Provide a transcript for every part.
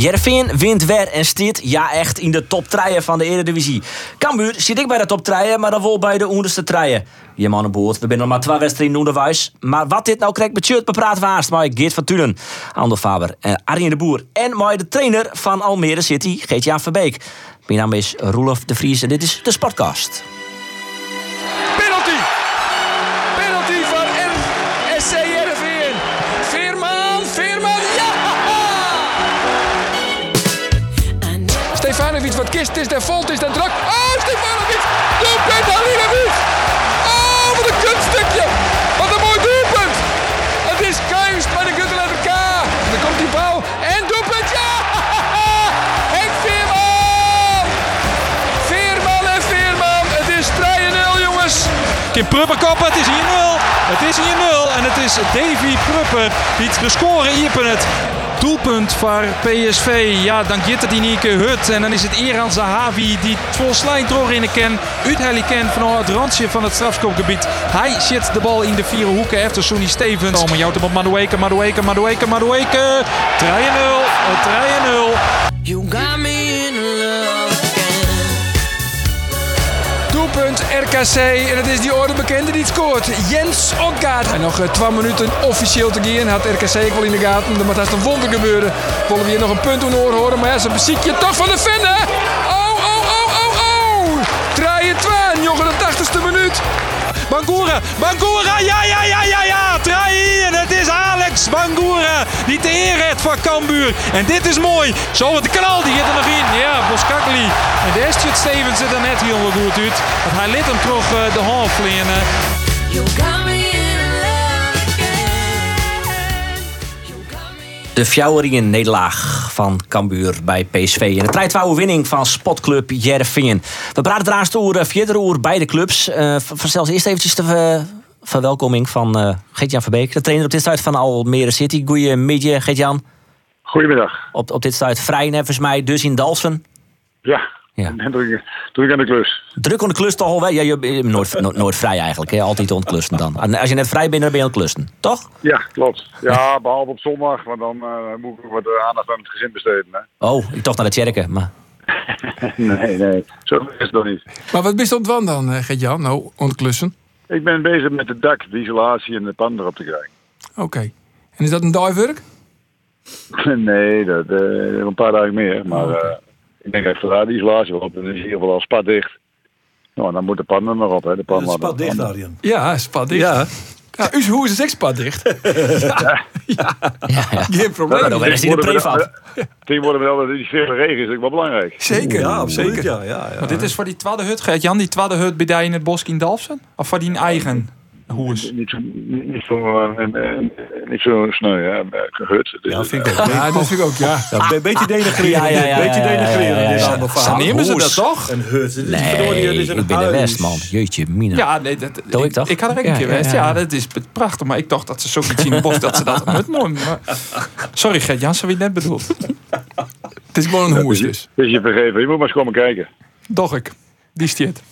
Jervin wint weer en stiet ja echt in de top 3 van de Eredivisie. Cambuur zit ik bij de top 3, maar dan wel bij de onderste 3. Je mannenboord, we zijn nog maar twee wedstrijden onderwijs. Maar wat dit nou krijgt met bepraat waast met Geert van Tunen, Ander Faber, eh, Arjen de Boer en met de trainer van Almere City, Geert-Jan Verbeek. Mijn naam is Roelof de Vries en dit is de Sportcast. Kist is, daar volt is, daar druk. Oh, Stefanovic! Doelpunt, Halilowicz! Oh, wat een kunststukje! Wat een mooi doelpunt! Het is Kuist, maar de kunt letter K. Dan komt die bal en doelpunt, ja! Henk Veerman! Veerman en Veerman, het is 3-0, jongens! Kim Prupper koppen, het is hier 0. Het is hier 0 en het is Davy Prupper die de score iepen het. Doelpunt voor PSV. Ja, dan giet het in Ike Hut. En dan is het Iran Zahavi die het volslijn terug in de ken. Uitheli ken van het randje van het strafschopgebied. Hij zit de bal in de vier hoeken efter Sonny Stevens. Komen jouw op Madueke, Madueke, Madueke, Madueke. 3-0. 3-0. You got me RKC en het is die orde bekende die scoort. Jens Okgaard. En nog eh, 12 minuten officieel te gaan. Had RKC wel in de gaten. Er moet haast een wonder gebeuren. Willen we hier nog een punt doen horen. Maar ja, ze beziekje toch van de hè? Oh, oh, oh, oh, oh. Draaien twaan, jongen, de 80ste minuut. Bangura, Bangura, ja, ja, ja, ja, ja. Traai en het is Alex Bangura die te eer voor Cambuur. En dit is mooi. Zo met de knal, die zit er nog in. Ja, Boskakli. En de Estjut Stevens zit er net heel goed uit. Want hij liet hem terug eh, de half vliegen. In. De fjouwerige nederlaag van Cambuur bij PSV. En de strijdwouwe winning van Spotclub Jervingen. We praten trouwens over vierde oer beide clubs. Uh, Verstel eerst eventjes de eh, verwelkoming van uh, Geert-Jan Verbeek. De trainer op dit stuit van Almere City. Goedemiddag Geert-Jan. Goedemiddag. Op, op dit stuit vrij nevens mij dus in Dalsen. Ja, Ja. en druk, druk aan de klus. Druk aan de klus toch al wel? Ja, je bent nooit, nooit, nooit vrij eigenlijk. Hè? Altijd ontklussen dan. En als je net vrij bent, dan ben je aan het klussen. Toch? Ja, klopt. Ja, behalve op zondag, want dan eh, moet ik wat eh, aandacht aan het gezin besteden. Hè? Oh, ik toch naar de tjerken. Maar... Nee, nee, zo is het nog niet. Maar wat is het van dan, eh, Gert-Jan? Nou, onderklussen. Ik ben bezig met het dak, de isolatie en de pan erop te krijgen. Oké. En is dat een duiwerk? nee, dat eh, een paar dagen meer. Maar eh, ik denk dat daar de isolatie wel op. Dan is in ieder geval al spat dicht. Nou, dan moet de pan er nog op. Hè. De pan Het spat dicht, Arjen. Ja, spaddicht. Ja. Ja, hoe is het ook spaddicht? ja, ja. Geen probleem. Nou, dan is de prefab. Tegenwoordig wel, die vele regen is ook wel belangrijk. Zeker. Ja, absoluut. Zeker. Ja, ja, ja. Maar dit is voor die tweede hut, Gert Jan, die tweede hut bij in het bos in Dalfsen? Of voor die eigen hoes? Niet zo, niet niet zo, eh, eh, niet zo sneu, hè. eh, Gehut. Ja, vind ik ook. Ja, dat vind ik ook, ja. Ja, een beetje denigreren. Ja, ja, ja, Een beetje ja, ja, ja, denigreren. ja, ja, is ja. Zo nemen ze dat toch? Een hut. Is is Nee, een ik ben de. West, man. Jeetje, mina. Ja, nee, dat, Doe ik toch? Ik had er een Ja, keer ja, geweest. ja. Ja, dat is prachtig. Maar ik dacht dat ze zoiets in het bos, dat ze dat het mooi. Maar... Sorry Gert Jan, zo wie net bedoeld. Het is gewoon een hoes dus. Dus je vergeven, je moet maar eens komen kijken. Doch ik. Die stiert.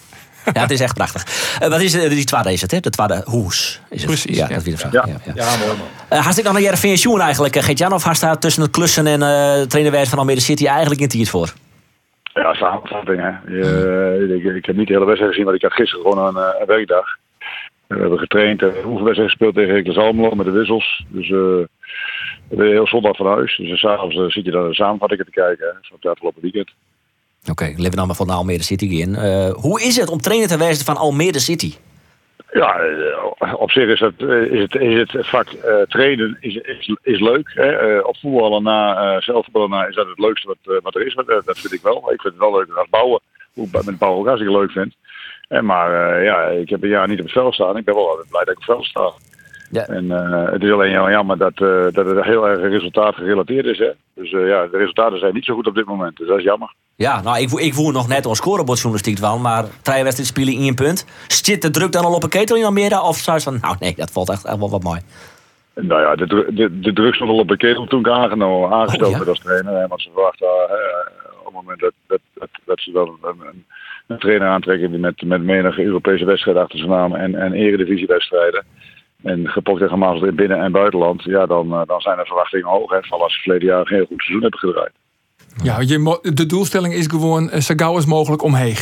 Ja, het is echt prachtig. Eh, wat is eh, die tweede is het, hè? De tweede hoes. Is het. Precies, Ja, ja. dat is weer de Ja. vraag. Ja. Ja. Ja, mooi man. Eh, Haast ik nog naar Jervin Sjoen eigenlijk, eh, Geert-Jan? Of haast daar tussen het klussen en eh trainerwerk van Almere City eigenlijk in het voor? Ja, samenvatting, hè. Je, ik, ik heb niet de hele wedstrijd gezien, maar ik had gisteren gewoon een, eh, een werkdag. We hebben getraind, en een oefenwedstrijd gespeeld tegen Heracles Almelo met de wissels. Dus eh we heel zondag van huis. Dus 's s'avonds eh, zit je daar de samenvatting te kijken, hè. Op het afgelopen weekend. Oké, leven dan van de Almere City in. Eh, hoe is het om trainer te wezen van Almere City? Ja, eh, op zich is het, eh, is het, is het, het vak trainen is, is, is leuk. Hè? Eh, op voetballen na, eh zelfvoetballen na, is dat het leukste wat, wat er is. Dat vind ik wel. Ik vind het wel leuk als bouwen. Hoe met bouwen ook hartstikke leuk vind. En maar ja, ik heb een jaar niet op het veld staan. Ik ben wel blij dat ik op het veld sta. Ja. En eh, het is alleen heel jammer dat, eh, dat het heel erg resultaat gerelateerd is. Hè? Dus eh, ja, de resultaten zijn niet zo goed op dit moment. Dus dat is jammer. Ja, nou, ik, ik voer nog net als scorebordjournalistiek wel, maar drie wedstrijden spelen in een punt. Zit de druk dan al op een ketel in Almere? Of zou je van, nou nee, dat valt echt, echt wel wat mooi. Nou ja, de, de, de druk stond al op de ketel toen ik aangenomen, aangesteld Oh, ja. werd als trainer. Hè, want ze verwachten op het moment dat, dat, dat, dat ze dan een, een, een trainer aantrekken die met, met menige Europese wedstrijden achter zijn naam en, en eredivisiewedstrijden. En gepokt en gemazeld in binnen- en buitenland. Ja, dan, eh, dan zijn de verwachtingen hoog. Hè, vooral als ze verleden jaar een heel goed seizoen hebben gedraaid. Ja, je, de doelstelling is gewoon eh, zo gauw als mogelijk omheen.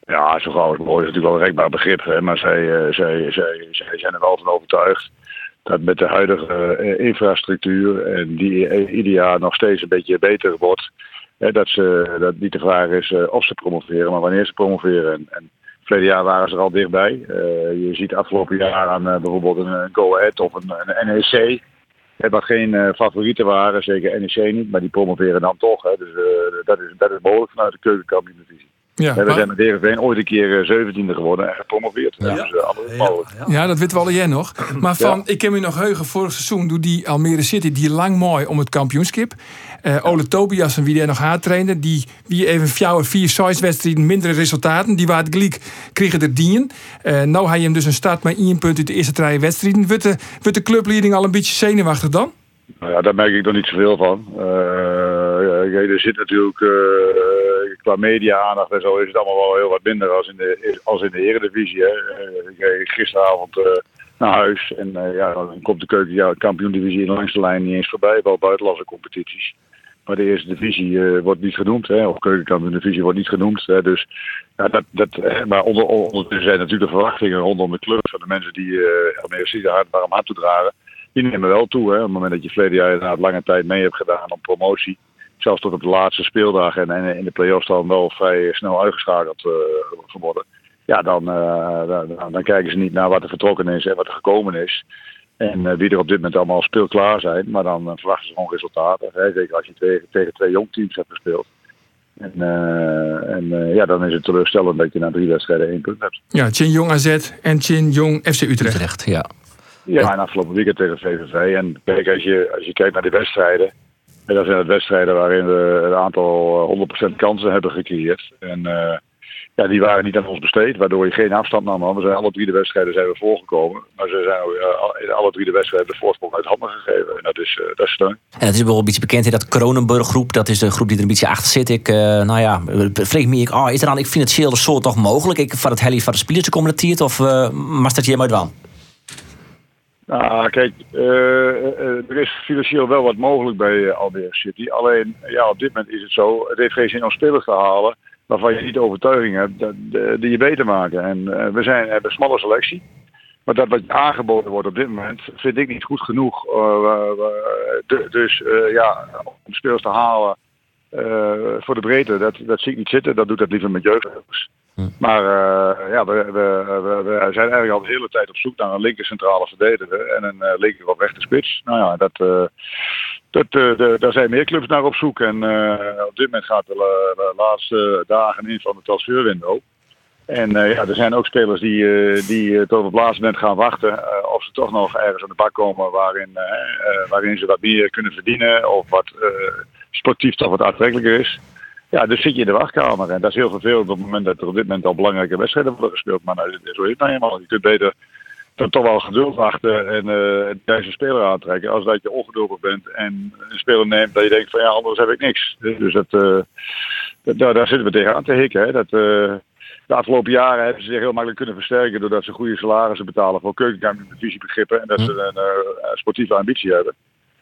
Ja, zo gauw als mooi is natuurlijk wel een rekbaar begrip. Hè, maar zij, eh, zij, zij, zij zijn er wel van overtuigd dat met de huidige infrastructuur en die eh, ieder jaar nog steeds een beetje beter wordt. Dat, ze, dat niet de vraag is of ze promoveren, maar wanneer ze promoveren. En, en verleden jaar waren ze er al dichtbij. Eh, je ziet afgelopen jaar aan eh, bijvoorbeeld een, Go Ahead of een, een NEC. wat geen eh, favorieten waren, zeker NEC niet, maar die promoveren dan toch. Hè, dus eh, dat, is, dat is mogelijk vanuit de keukenkampioen-divisie. Ja, Ja, we maar- zijn met Heerenveen ooit een keer eh, 17e geworden en gepromoveerd. Ja. Dus uh, mogelijk. Ja, dat weten we al jij nog. Maar van, ik heb me nog heugen, vorig seizoen doet die Almere City die lang mooi om het kampioenschap. Eh Ole Tobias en wie daar nog haar trainde, die wie even vier, vier size wedstrijden mindere resultaten. Die waren gelijk kregen er dien. Eh nou je hem dus een start met één punt uit de eerste drie wedstrijden. Wordt de, clubleiding al een beetje zenuwachtig dan? Nou ja, daar merk ik nog niet zoveel van. Eh, er zit natuurlijk qua media-aandacht en zo is het allemaal wel heel wat minder als in de, als in de Eredivisie. Gisteravond naar huis en ja, dan komt de keuken, ja, kampioen-divisie langs de lijn niet eens voorbij, wel buitenlandse competities. Maar de eerste divisie eh, wordt niet genoemd, hè, of keukenkampioen-divisie wordt niet genoemd. Hè, dus, ja, dat, dat, maar onder, ondertussen zijn natuurlijk de verwachtingen rondom de club van de mensen die uh, Almere City hard, warm hart toedragen die nemen wel toe. Hè. Op het moment dat je verleden jaar inderdaad lange tijd mee hebt gedaan om promotie. Zelfs tot op de laatste speeldag en, in de play-offs dan wel vrij snel uitgeschakeld uh, geworden. Ja, dan, uh, dan, dan, kijken ze niet naar wat er vertrokken is en wat er gekomen is. En uh, wie er op dit moment allemaal speelklaar zijn. Maar dan verwachten ze gewoon resultaten. Hè. Zeker als je tegen, tegen twee jong teams hebt gespeeld. En, uh, en uh, ja, dan is het teleurstellend dat je na drie wedstrijden één punt hebt. Ja, Chin Jong AZ en Chin Jong FC Utrecht. Utrecht ja. Ja, en afgelopen weekend tegen VVV. En kijk, als je, als je kijkt naar die wedstrijden. En dat zijn het wedstrijden waarin we een aantal 100% kansen hebben gecreëerd. En uh, ja, die waren niet aan ons besteed, waardoor je geen afstand nam. We zijn alle drie de wedstrijden zijn we voorgekomen. Maar ze zijn uh, in alle drie de wedstrijden de voorsprong uit handen gegeven. En dat is, uh, dat is steun. En het is wel een beetje bekend in dat Kronenburg groep. Dat is de groep die er een beetje achter zit. Ik, uh, nou ja, vreeg me ik, oh, is er dan ik financieel soort toch mogelijk? Ik van het heli van de spelers communiceert of uh, dat je uit wel? Nou, kijk, er is financieel wel wat mogelijk bij Almere City. Alleen, ja, op dit moment is het zo. Het heeft geen zin om spelers te halen waarvan je niet de overtuiging hebt die je beter maken. En we zijn, hebben een smalle selectie. Maar dat wat aangeboden wordt op dit moment vind ik niet goed genoeg. De, dus ja, om spelers te halen voor de breedte, dat, dat zie ik niet zitten. Dat doet dat liever met jeugdhelpers. Maar uh, ja, we, we, we, zijn eigenlijk al de hele tijd op zoek naar een linker centrale verdediger en een uh, linker of rechter spits. Nou ja, dat, uh, dat, de, daar zijn meer clubs naar op zoek. En op dit moment gaat de, de, laatste dagen in van het transferwindow. En ja, er zijn ook spelers die, die tot op het laatste gaan wachten of ze toch nog ergens aan de bak komen waarin, waarin ze wat meer kunnen verdienen of wat sportief toch wat aantrekkelijker is. Ja, dus zit je in de wachtkamer. En dat is heel vervelend op het moment dat er op dit moment al belangrijke wedstrijden worden gespeeld. Maar nou, zo is het nou eenmaal. Je kunt beter dan toch wel geduld wachten en uh, deze speler aantrekken. Als dat je ongeduldig bent en een speler neemt dat je denkt van ja, anders heb ik niks. Dus dat, uh, dat daar, daar zitten we tegenaan te hikken. Hè. Dat, uh, de afgelopen jaren hebben ze zich heel makkelijk kunnen versterken doordat ze goede salarissen betalen voor keukenkamer-divisiebegrippen en dat ze een uh, sportieve ambitie hebben.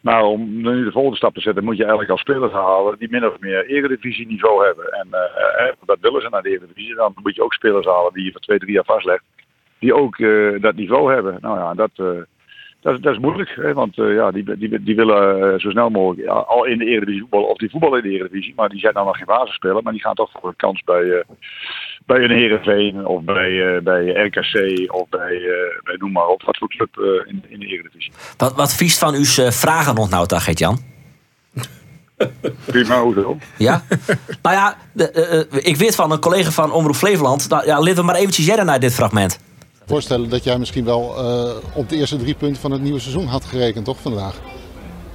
Maar om nu de volgende stap te zetten, moet je eigenlijk al spelers halen die min of meer eredivisie niveau hebben. En uh, dat willen ze naar de eredivisie. Dan moet je ook spelers halen die je voor twee, drie jaar vastlegt. Die ook uh, dat niveau hebben. Nou ja, dat, dat, dat is moeilijk. Hè? Want ja, die, die, die willen zo snel mogelijk al in de eredivisie. Of die voetballen in de eredivisie. Maar die zijn dan nog geen basisspeler. Maar die gaan toch voor een kans bij, bij een Heerenveen. Of bij, bij RKC. Of bij, bij noem maar op. Wat voor club in, in de eredivisie. Wat, wat viest van uw vragen nog nou, dag, Jan? Prima, hoezo? Ja? nou ja, de, uh, ik weet van een collega van Omroep Flevoland. Nou, ja, laten we maar eventjes jaren naar dit fragment. Voorstellen dat jij misschien wel uh, op de eerste drie punten van het nieuwe seizoen had gerekend, toch vandaag?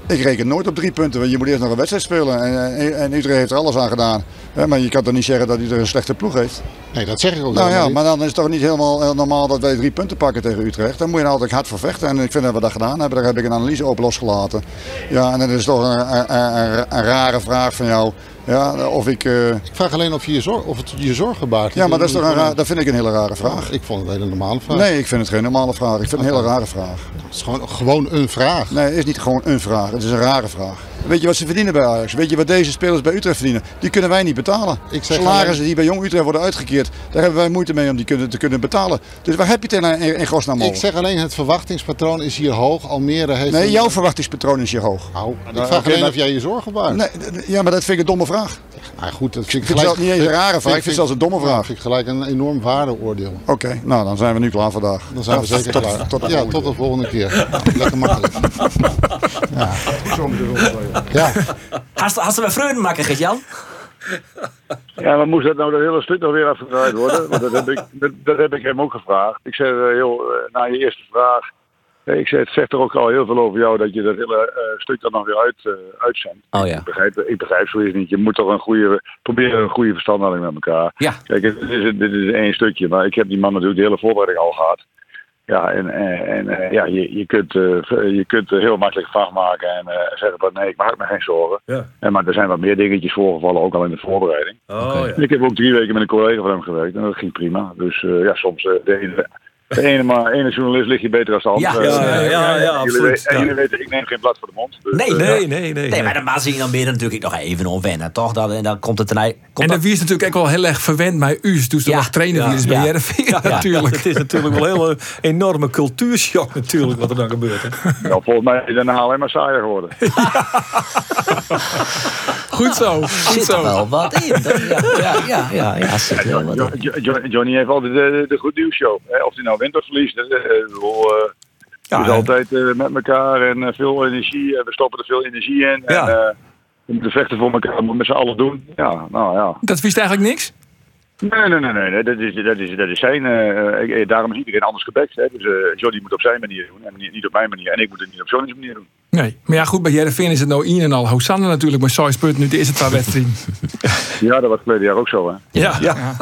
Ik reken nooit op drie punten, want je moet eerst nog een wedstrijd spelen. En, en, en Utrecht heeft er alles aan gedaan. Hè, maar je kan toch niet zeggen dat Utrecht een slechte ploeg heeft? Nee, dat zeg ik ook Nou ja, niet. maar dan is het toch niet helemaal normaal dat wij drie punten pakken tegen Utrecht. Dan moet je er altijd hard voor vechten. En ik vind dat we dat gedaan hebben. Daar heb ik een analyse op losgelaten. Ja, en dan is toch een, een, een- een rare vraag van jou. Ja, of ik... eh, Ik vraag alleen of, je je, zorg, of het je zorgen baart. ja, maar dat, is toch een raar, dat vind ik een hele rare vraag. Ik vond het een hele normale vraag. Nee, ik vind het geen normale vraag. Ik vind het een hele rare vraag. Het is gewoon, gewoon een vraag. Nee, het is niet gewoon een vraag. Het is een rare vraag. Weet je wat ze verdienen bij Ajax? Weet je wat deze spelers bij Utrecht verdienen? Die kunnen wij niet betalen. Ik zeg Salarissen alleen- die bij Jong Utrecht worden uitgekeerd, daar hebben wij moeite mee om die kunnen, te kunnen betalen. Dus waar heb je het in, in, in godsnaam Ik zeg alleen, het verwachtingspatroon is hier hoog. Almere heeft... Nee, een- jouw verwachtingspatroon is hier hoog. Nou, ik Nou, vraag alleen maar- of jij je zorgen baart. Nee, ja, maar dat vind ik een domme vraag. Nou goed, dat vind Ik ik vind het niet eens een rare vraag, ik vind het zelfs een domme vraag. vind ik gelijk een enorm waardeoordeel. Oké, nou dan zijn we nu klaar vandaag. Dan zijn we Ja, zeker tot- klaar. Tot, de ja, volgende tot de volgende keer. Lekker makkelijk. Ja. ja. Hast, hast du bij vreugde maken, Gert-Jan? Ja, maar moest dat nou dat hele stuk nog weer afgedraaid worden? Want dat heb ik, dat, dat heb ik hem ook gevraagd. Ik zei, eh, joh, eh, na je eerste vraag. Ik zei, het zegt toch ook al heel veel over jou dat je dat hele eh, stuk dan nog weer uit, eh, uitzendt. Oh ja. Ik begrijp, ik begrijp zoiets niet. Je moet toch een goede, proberen een goede verstandhouding met elkaar. Ja. Kijk, dit is, dit is één stukje, maar ik heb die man natuurlijk de hele voorbereiding al gehad. Ja, en, en, en eh, ja, je, je kunt, eh, je kunt heel makkelijk vraag maken en eh, zeggen van nee, ik maak me geen zorgen. Ja. En, maar er zijn wat meer dingetjes voorgevallen, ook al in de voorbereiding. Oh ja. Ik heb ook drie weken met een collega van hem gewerkt en dat ging prima. Dus eh, ja, soms eh, de ene, de ene, maar, ene journalist lig je beter als de andere. Ja, ja, ja, ja, absoluut, weten- En jullie weten, ik neem geen blad voor de mond. Dus, Nee, eh, Nee, nee, nee. Nee, maar dan zie je dan meer natuurlijk nog even onwennen, toch? Dan, en dan komt het. En Komt dan dat, wie is natuurlijk ook wel heel erg verwend bij u. Toen ze Ja. nog trainer Ja. wie is bij Ja. Natuurlijk. Het is natuurlijk wel een hele enorme cultuurshock natuurlijk wat er dan gebeurt. Hè? ja, volgens mij is daarna alleen maar saaier geworden. Goed zo, goed zit er zo. wel wat in. Ja, ja, ja, ja, ja, zit er wel wat Johnny heeft altijd de, de goed nieuws show. Hè? Of hij nou wint of verliest. eh, het is altijd eh, met elkaar en eh, veel energie. En we stoppen er veel energie in. Ja. En, eh, we moeten vechten voor elkaar, we moeten met z'n allen doen. Ja, nou ja. Dat wist eigenlijk niks? Nee, nee, nee, nee. Dat, is, dat, is, dat is zijn. eh, eh, daarom is iedereen anders gebekt. Hè. Dus eh, Johnny moet op zijn manier doen en niet op mijn manier. En ik moet het niet op Johnny's manier doen. Nee. Maar ja, goed, bij Jereveen is het nou in en al Hosanna natuurlijk. Maar 6 punten nu de eerste twee wedstrijden. Ja, dat was verleden jaar ook zo. Hè. Ja. ja.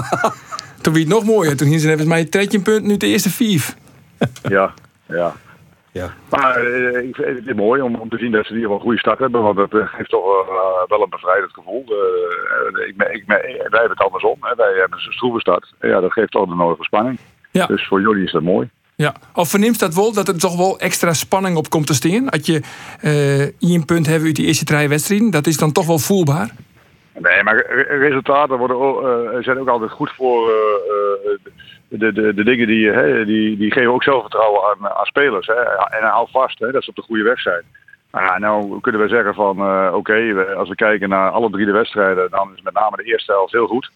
Toen wie het nog mooier. Toen hier zijn even mij 13 punten, nu de eerste vier. Ja, ja. Ja. Maar eh, ik vind het mooi om, om te zien dat ze in ieder geval een goede start hebben. Want dat eh, geeft toch wel, eh, wel een bevrijdend gevoel. Eh, ik, ik, wij hebben het andersom. Hè. Wij hebben een stroeve start. Ja, dat geeft toch de nodige spanning. Ja. Dus voor jullie is dat mooi. Ja. Of verneemt dat wel dat er toch wel extra spanning op komt te staan? Dat je eh één punt hebt uit die eerste drie wedstrijden. Dat is dan toch wel voelbaar? Nee, maar re- resultaten worden ook, eh, zijn ook altijd goed voor eh, eh, de, de, de dingen die, hè, die, die geven ook zelfvertrouwen aan, aan spelers. Hè. En hou vast hè, dat ze op de goede weg zijn. Nou, nou kunnen we zeggen van eh, oké, als we kijken naar alle drie de wedstrijden, dan is met name de eerste helft heel goed.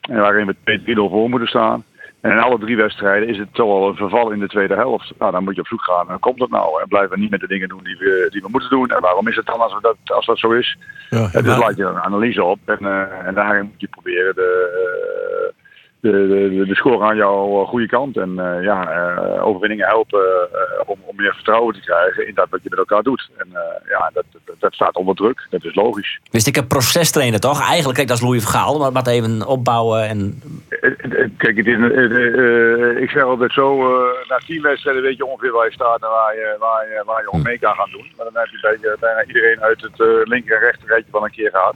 En waarin we 2-3-0 voor moeten staan. En in alle drie wedstrijden is het toch wel een verval in de tweede helft. Nou, dan moet je op zoek gaan. En komt dat nou? En blijven we niet met de dingen doen die we, die we moeten doen? En waarom is het dan als, we dat, als dat zo is? Ja, En dus laat je een analyse op en, eh, en daarin moet je proberen de, eh, de, de, de score aan jouw goede kant. En eh, ja, eh, overwinningen helpen eh, om, om meer vertrouwen te krijgen in dat wat je met elkaar doet. En eh, ja, dat, dat, dat staat onder druk. Dat is logisch. Wist ik een procestrainer toch? Eigenlijk, kijk, dat is Louis Vergaal, maar wat even opbouwen en... Eh, eh, Kijk, het is, een- eh, eh, ik zeg altijd zo, eh, na tien wedstrijden weet je ongeveer waar je staat en waar je, waar je, waar je om mee kan gaan doen. Maar dan heb je bij- bijna iedereen uit het eh, linker en rechter rijtje wel een keer gehad.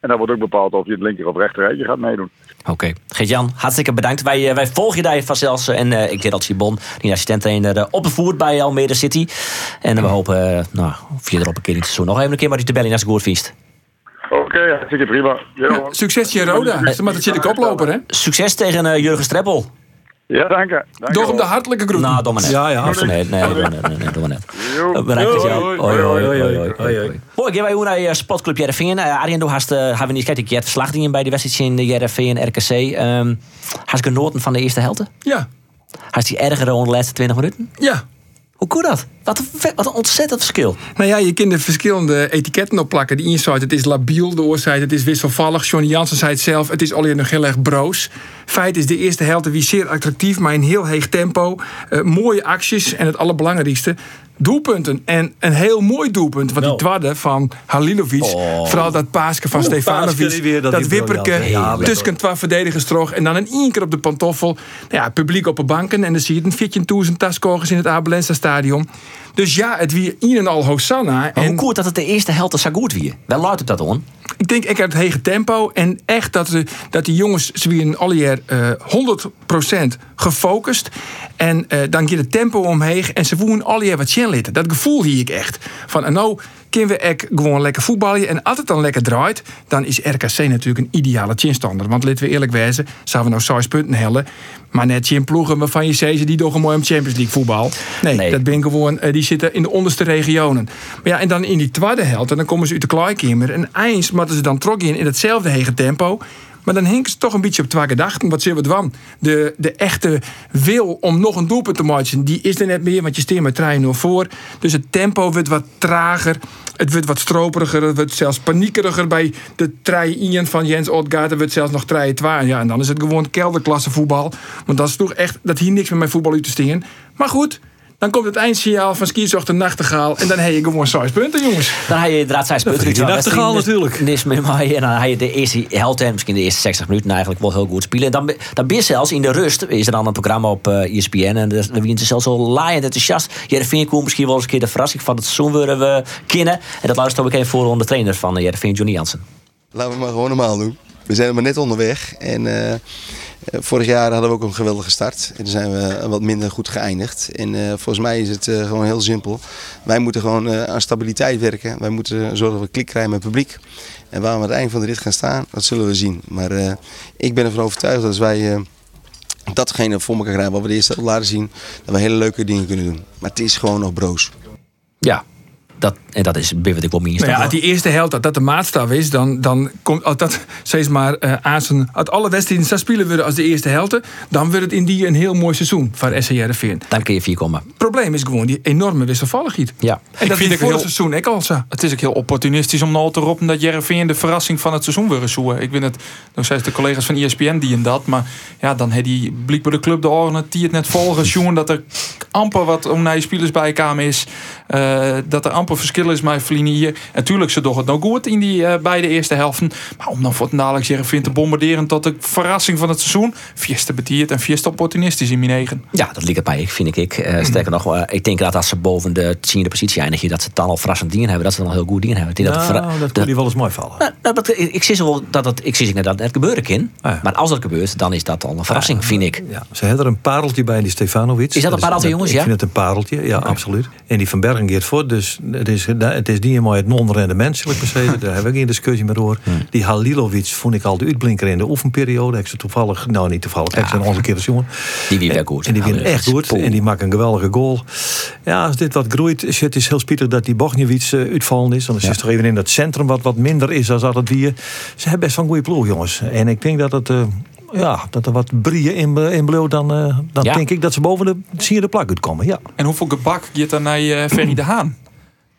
En dan wordt ook bepaald of je het linker of rechter rijtje gaat meedoen. Oké. Geert-Jan, hartstikke bedankt. Wij, eh, wij volgen je daar vanzelfs. eh, En eh, ik Gerald Sibon, die assistent-trainer, eh, op de voet bij Almere City. En we hopen, nou, via erop een keer niet zo nog even een keer maar die te bellen als het goed viest. Oké, hartstikke prima. Ja, Succes Roda. Maar dat zit de koploper, hè? Succes tegen eh, Jurgen Streppel. Ja, dank je. Dank Door hem de hartelijke groeten. Nou, maar net. Ja, ja. Nee. Nee, nee, doe maar net. Eh, Bedankt, Geert-Jan. Hoi, Hoi, hoi, hoi, hoi, gaan wij hoe naar je sportclub Jereveen. Uh, Arjen, du hast, uh, hebben we niet gekeken, je hebt verslag die bij de wedstrijd in de Jereveen RKC. Um, hast genoten van de eerste helte? Ja, Hast die erger onder de laatste 20 minuten? ja. Hoe kon dat? Wat een, wat een ontzettend verschil. Nou ja, je kunt er verschillende etiketten op plakken. Ene zei het is labiel, de oorzaak het is wisselvallig. Johnny Jansen zei het zelf, het is alleen nog heel erg broos. Feit is, de eerste helft wie zeer attractief, maar in heel heeg tempo. Eh, mooie acties en het allerbelangrijkste, doelpunten. En een heel mooi doelpunt, want die tweede van Halilovic. Vooral dat paasje van Stefanovic. dat dat wipperke. Ja, tussen twee verdedigers terug. En dan in één keer op de pantoffel. Nou ja, publiek op de banken. En dan zie je een 14.000 taskogers in het Abelensta stadion. Dus ja, het wie een en al Hosanna. Maar en hoe koert dat het de eerste helft zo goed weer? Wel luidt het dat on? ik denk ik heb het hege tempo. En echt dat, de, dat die jongens ze weer al jaar eh 100% gefocust. En eh, dan gaat het tempo omheen. En ze voelen al jaar wat chin litten. Dat gevoel hier ik echt. Van en nou kunnen we echt gewoon lekker voetballen. En als het dan lekker draait, dan is RKC natuurlijk een ideale chinstander. Want laten we eerlijk wezen, zouden we nou 6 punten hellen. Maar net chin ploegen waarvan je zei ze die toch een mooi om Champions League voetbal. Nee, Nee. dat ben gewoon, eh, die zitten in de onderste regionen. Maar ja, en dan in die tweede helft, en dan komen ze uit de kleikamer. En eens moeten ze dan trok in in hetzelfde hege tempo. Maar dan hinken ze toch een beetje op twee gedachten. Wat zullen we dwan? De, de echte wil om nog een doelpunt te maken, die is er net meer, want je steert met 3-0 voor. Dus het tempo wordt wat trager. Het wordt wat stroperiger. Het wordt zelfs paniekeriger bij de 3-1 van Jens Odgaard. Het wordt zelfs nog 3-2. Ja, en dan is het gewoon kelderklasse voetbal. Want dat is toch echt, dat hier niks met mijn voetbal uit te stingen. Maar goed, dan komt het eindsignaal van Skierzocht de Nachtegaal. En dan heb je gewoon 6 punten, jongens. Dan had je inderdaad zijn punten. verdient die Nachtegaal natuurlijk. Niks meer maar. En dan had je de eerste helft en misschien de eerste 60 minuten eigenlijk wel heel goed spelen. En dan, ben- dan ben je zelfs in de rust. Is er dan een programma op eh ESPN. En dan wie ze zelfs zo laaiend enthousiast. Jereveen komt misschien wel eens een keer de verrassing van het seizoen willen we kennen. En dat luistert ook even voor onder de trainer van uh, Jereveen, Johnny Jansen. Laten we maar gewoon normaal doen. We zijn maar net onderweg. En eh, eh, vorig jaar hadden we ook een geweldige start. En toen zijn we wat minder goed geëindigd. En eh, volgens mij is het eh, gewoon heel simpel. Wij moeten gewoon eh, aan stabiliteit werken. Wij moeten zorgen dat we klik krijgen met het publiek. En waar we aan het eind van de rit gaan staan, dat zullen we zien. Maar eh, ik ben ervan overtuigd dat als wij eh, datgene voor elkaar krijgen wat we de eerste laten zien, dat we hele leuke dingen kunnen doen. Maar het is gewoon nog broos. Ja, dat, en dat is bij wat ik wel. Nou ja, als die eerste helft dat dat de maatstaf is, dan, dan komt als dat steeds maar eh aan zijn. Uit alle wedstrijden zou spelen worden als de eerste helft, dan wordt het in die een heel mooi seizoen voor SC Heerenveen. Dan kun je vier komen. Het probleem is gewoon die enorme wisselvalligheid. Ja. En dat vind ik voor het heel- seizoen ik al zo. Het is ook heel opportunistisch om nou te roepen dat Jereveen de verrassing van het seizoen wil zoeken. Ik weet het, nog steeds de collega's van ESPN die en dat. Maar ja, dan heeft die blijkbaar de club de oren die het net volgen. Jongen, dat er amper wat om naar je spelers bijkomen is. Eh, dat er amper verschil is met hier. En tuurlijk, ze doen het nou goed in die eh, beide eerste helften. Maar om dan voor het dadelijk Jereveen te bombarderen tot de verrassing van het seizoen. Fieste betiert en fieste opportunistisch in mijn negen. Ja, dat ligt het bij, vind ik. Eh, sterker nog, ik denk dat als ze boven de tiende positie eindigen, dat ze het dan al verrassend dingen hebben. Dat ze dan al heel goed dingen hebben. Ik denk dat het Nou, dat kon die wel eens mooi vallen. Nou, nou, dat- ik, ik zie wel dat het, ik zie dat het gebeuren kan. Ah, Maar als dat gebeurt, dan is dat al een verrassing, vind ik. Ja, ze hebben er een pareltje bij, die Stefanovic. Is dat een pareltje, jongens, Ik ja? vind het een pareltje, ja, absoluut. En die Van Bergen gaat voor, dus het is, het is niet helemaal het non-rendement, zal ik. Daar hebben we geen discussie meer over. Hmm. Die Halilovic vond ik al de uitblinker in de oefenperiode. Ik ze toevallig, nou niet toevallig, ik ze een andere keer jongen. Die wie wel goed. En die Halilovic. echt goed. En die maken een geweldige goal. Ja, als dit wat groeit, is het is heel spietig dat die Bogniewicz uh, uitvallen is. Want dan is toch even in dat centrum wat, wat minder is dan dat het weer. Ze hebben best wel een goede ploeg, jongens. En ik denk dat het... eh, ja, dat er wat brieën in, in blauw, dan, eh, dan Ja. denk ik dat ze boven de sierde plak uitkomen. Ja. En hoeveel gebak gaat dan naar eh Ferry de Haan?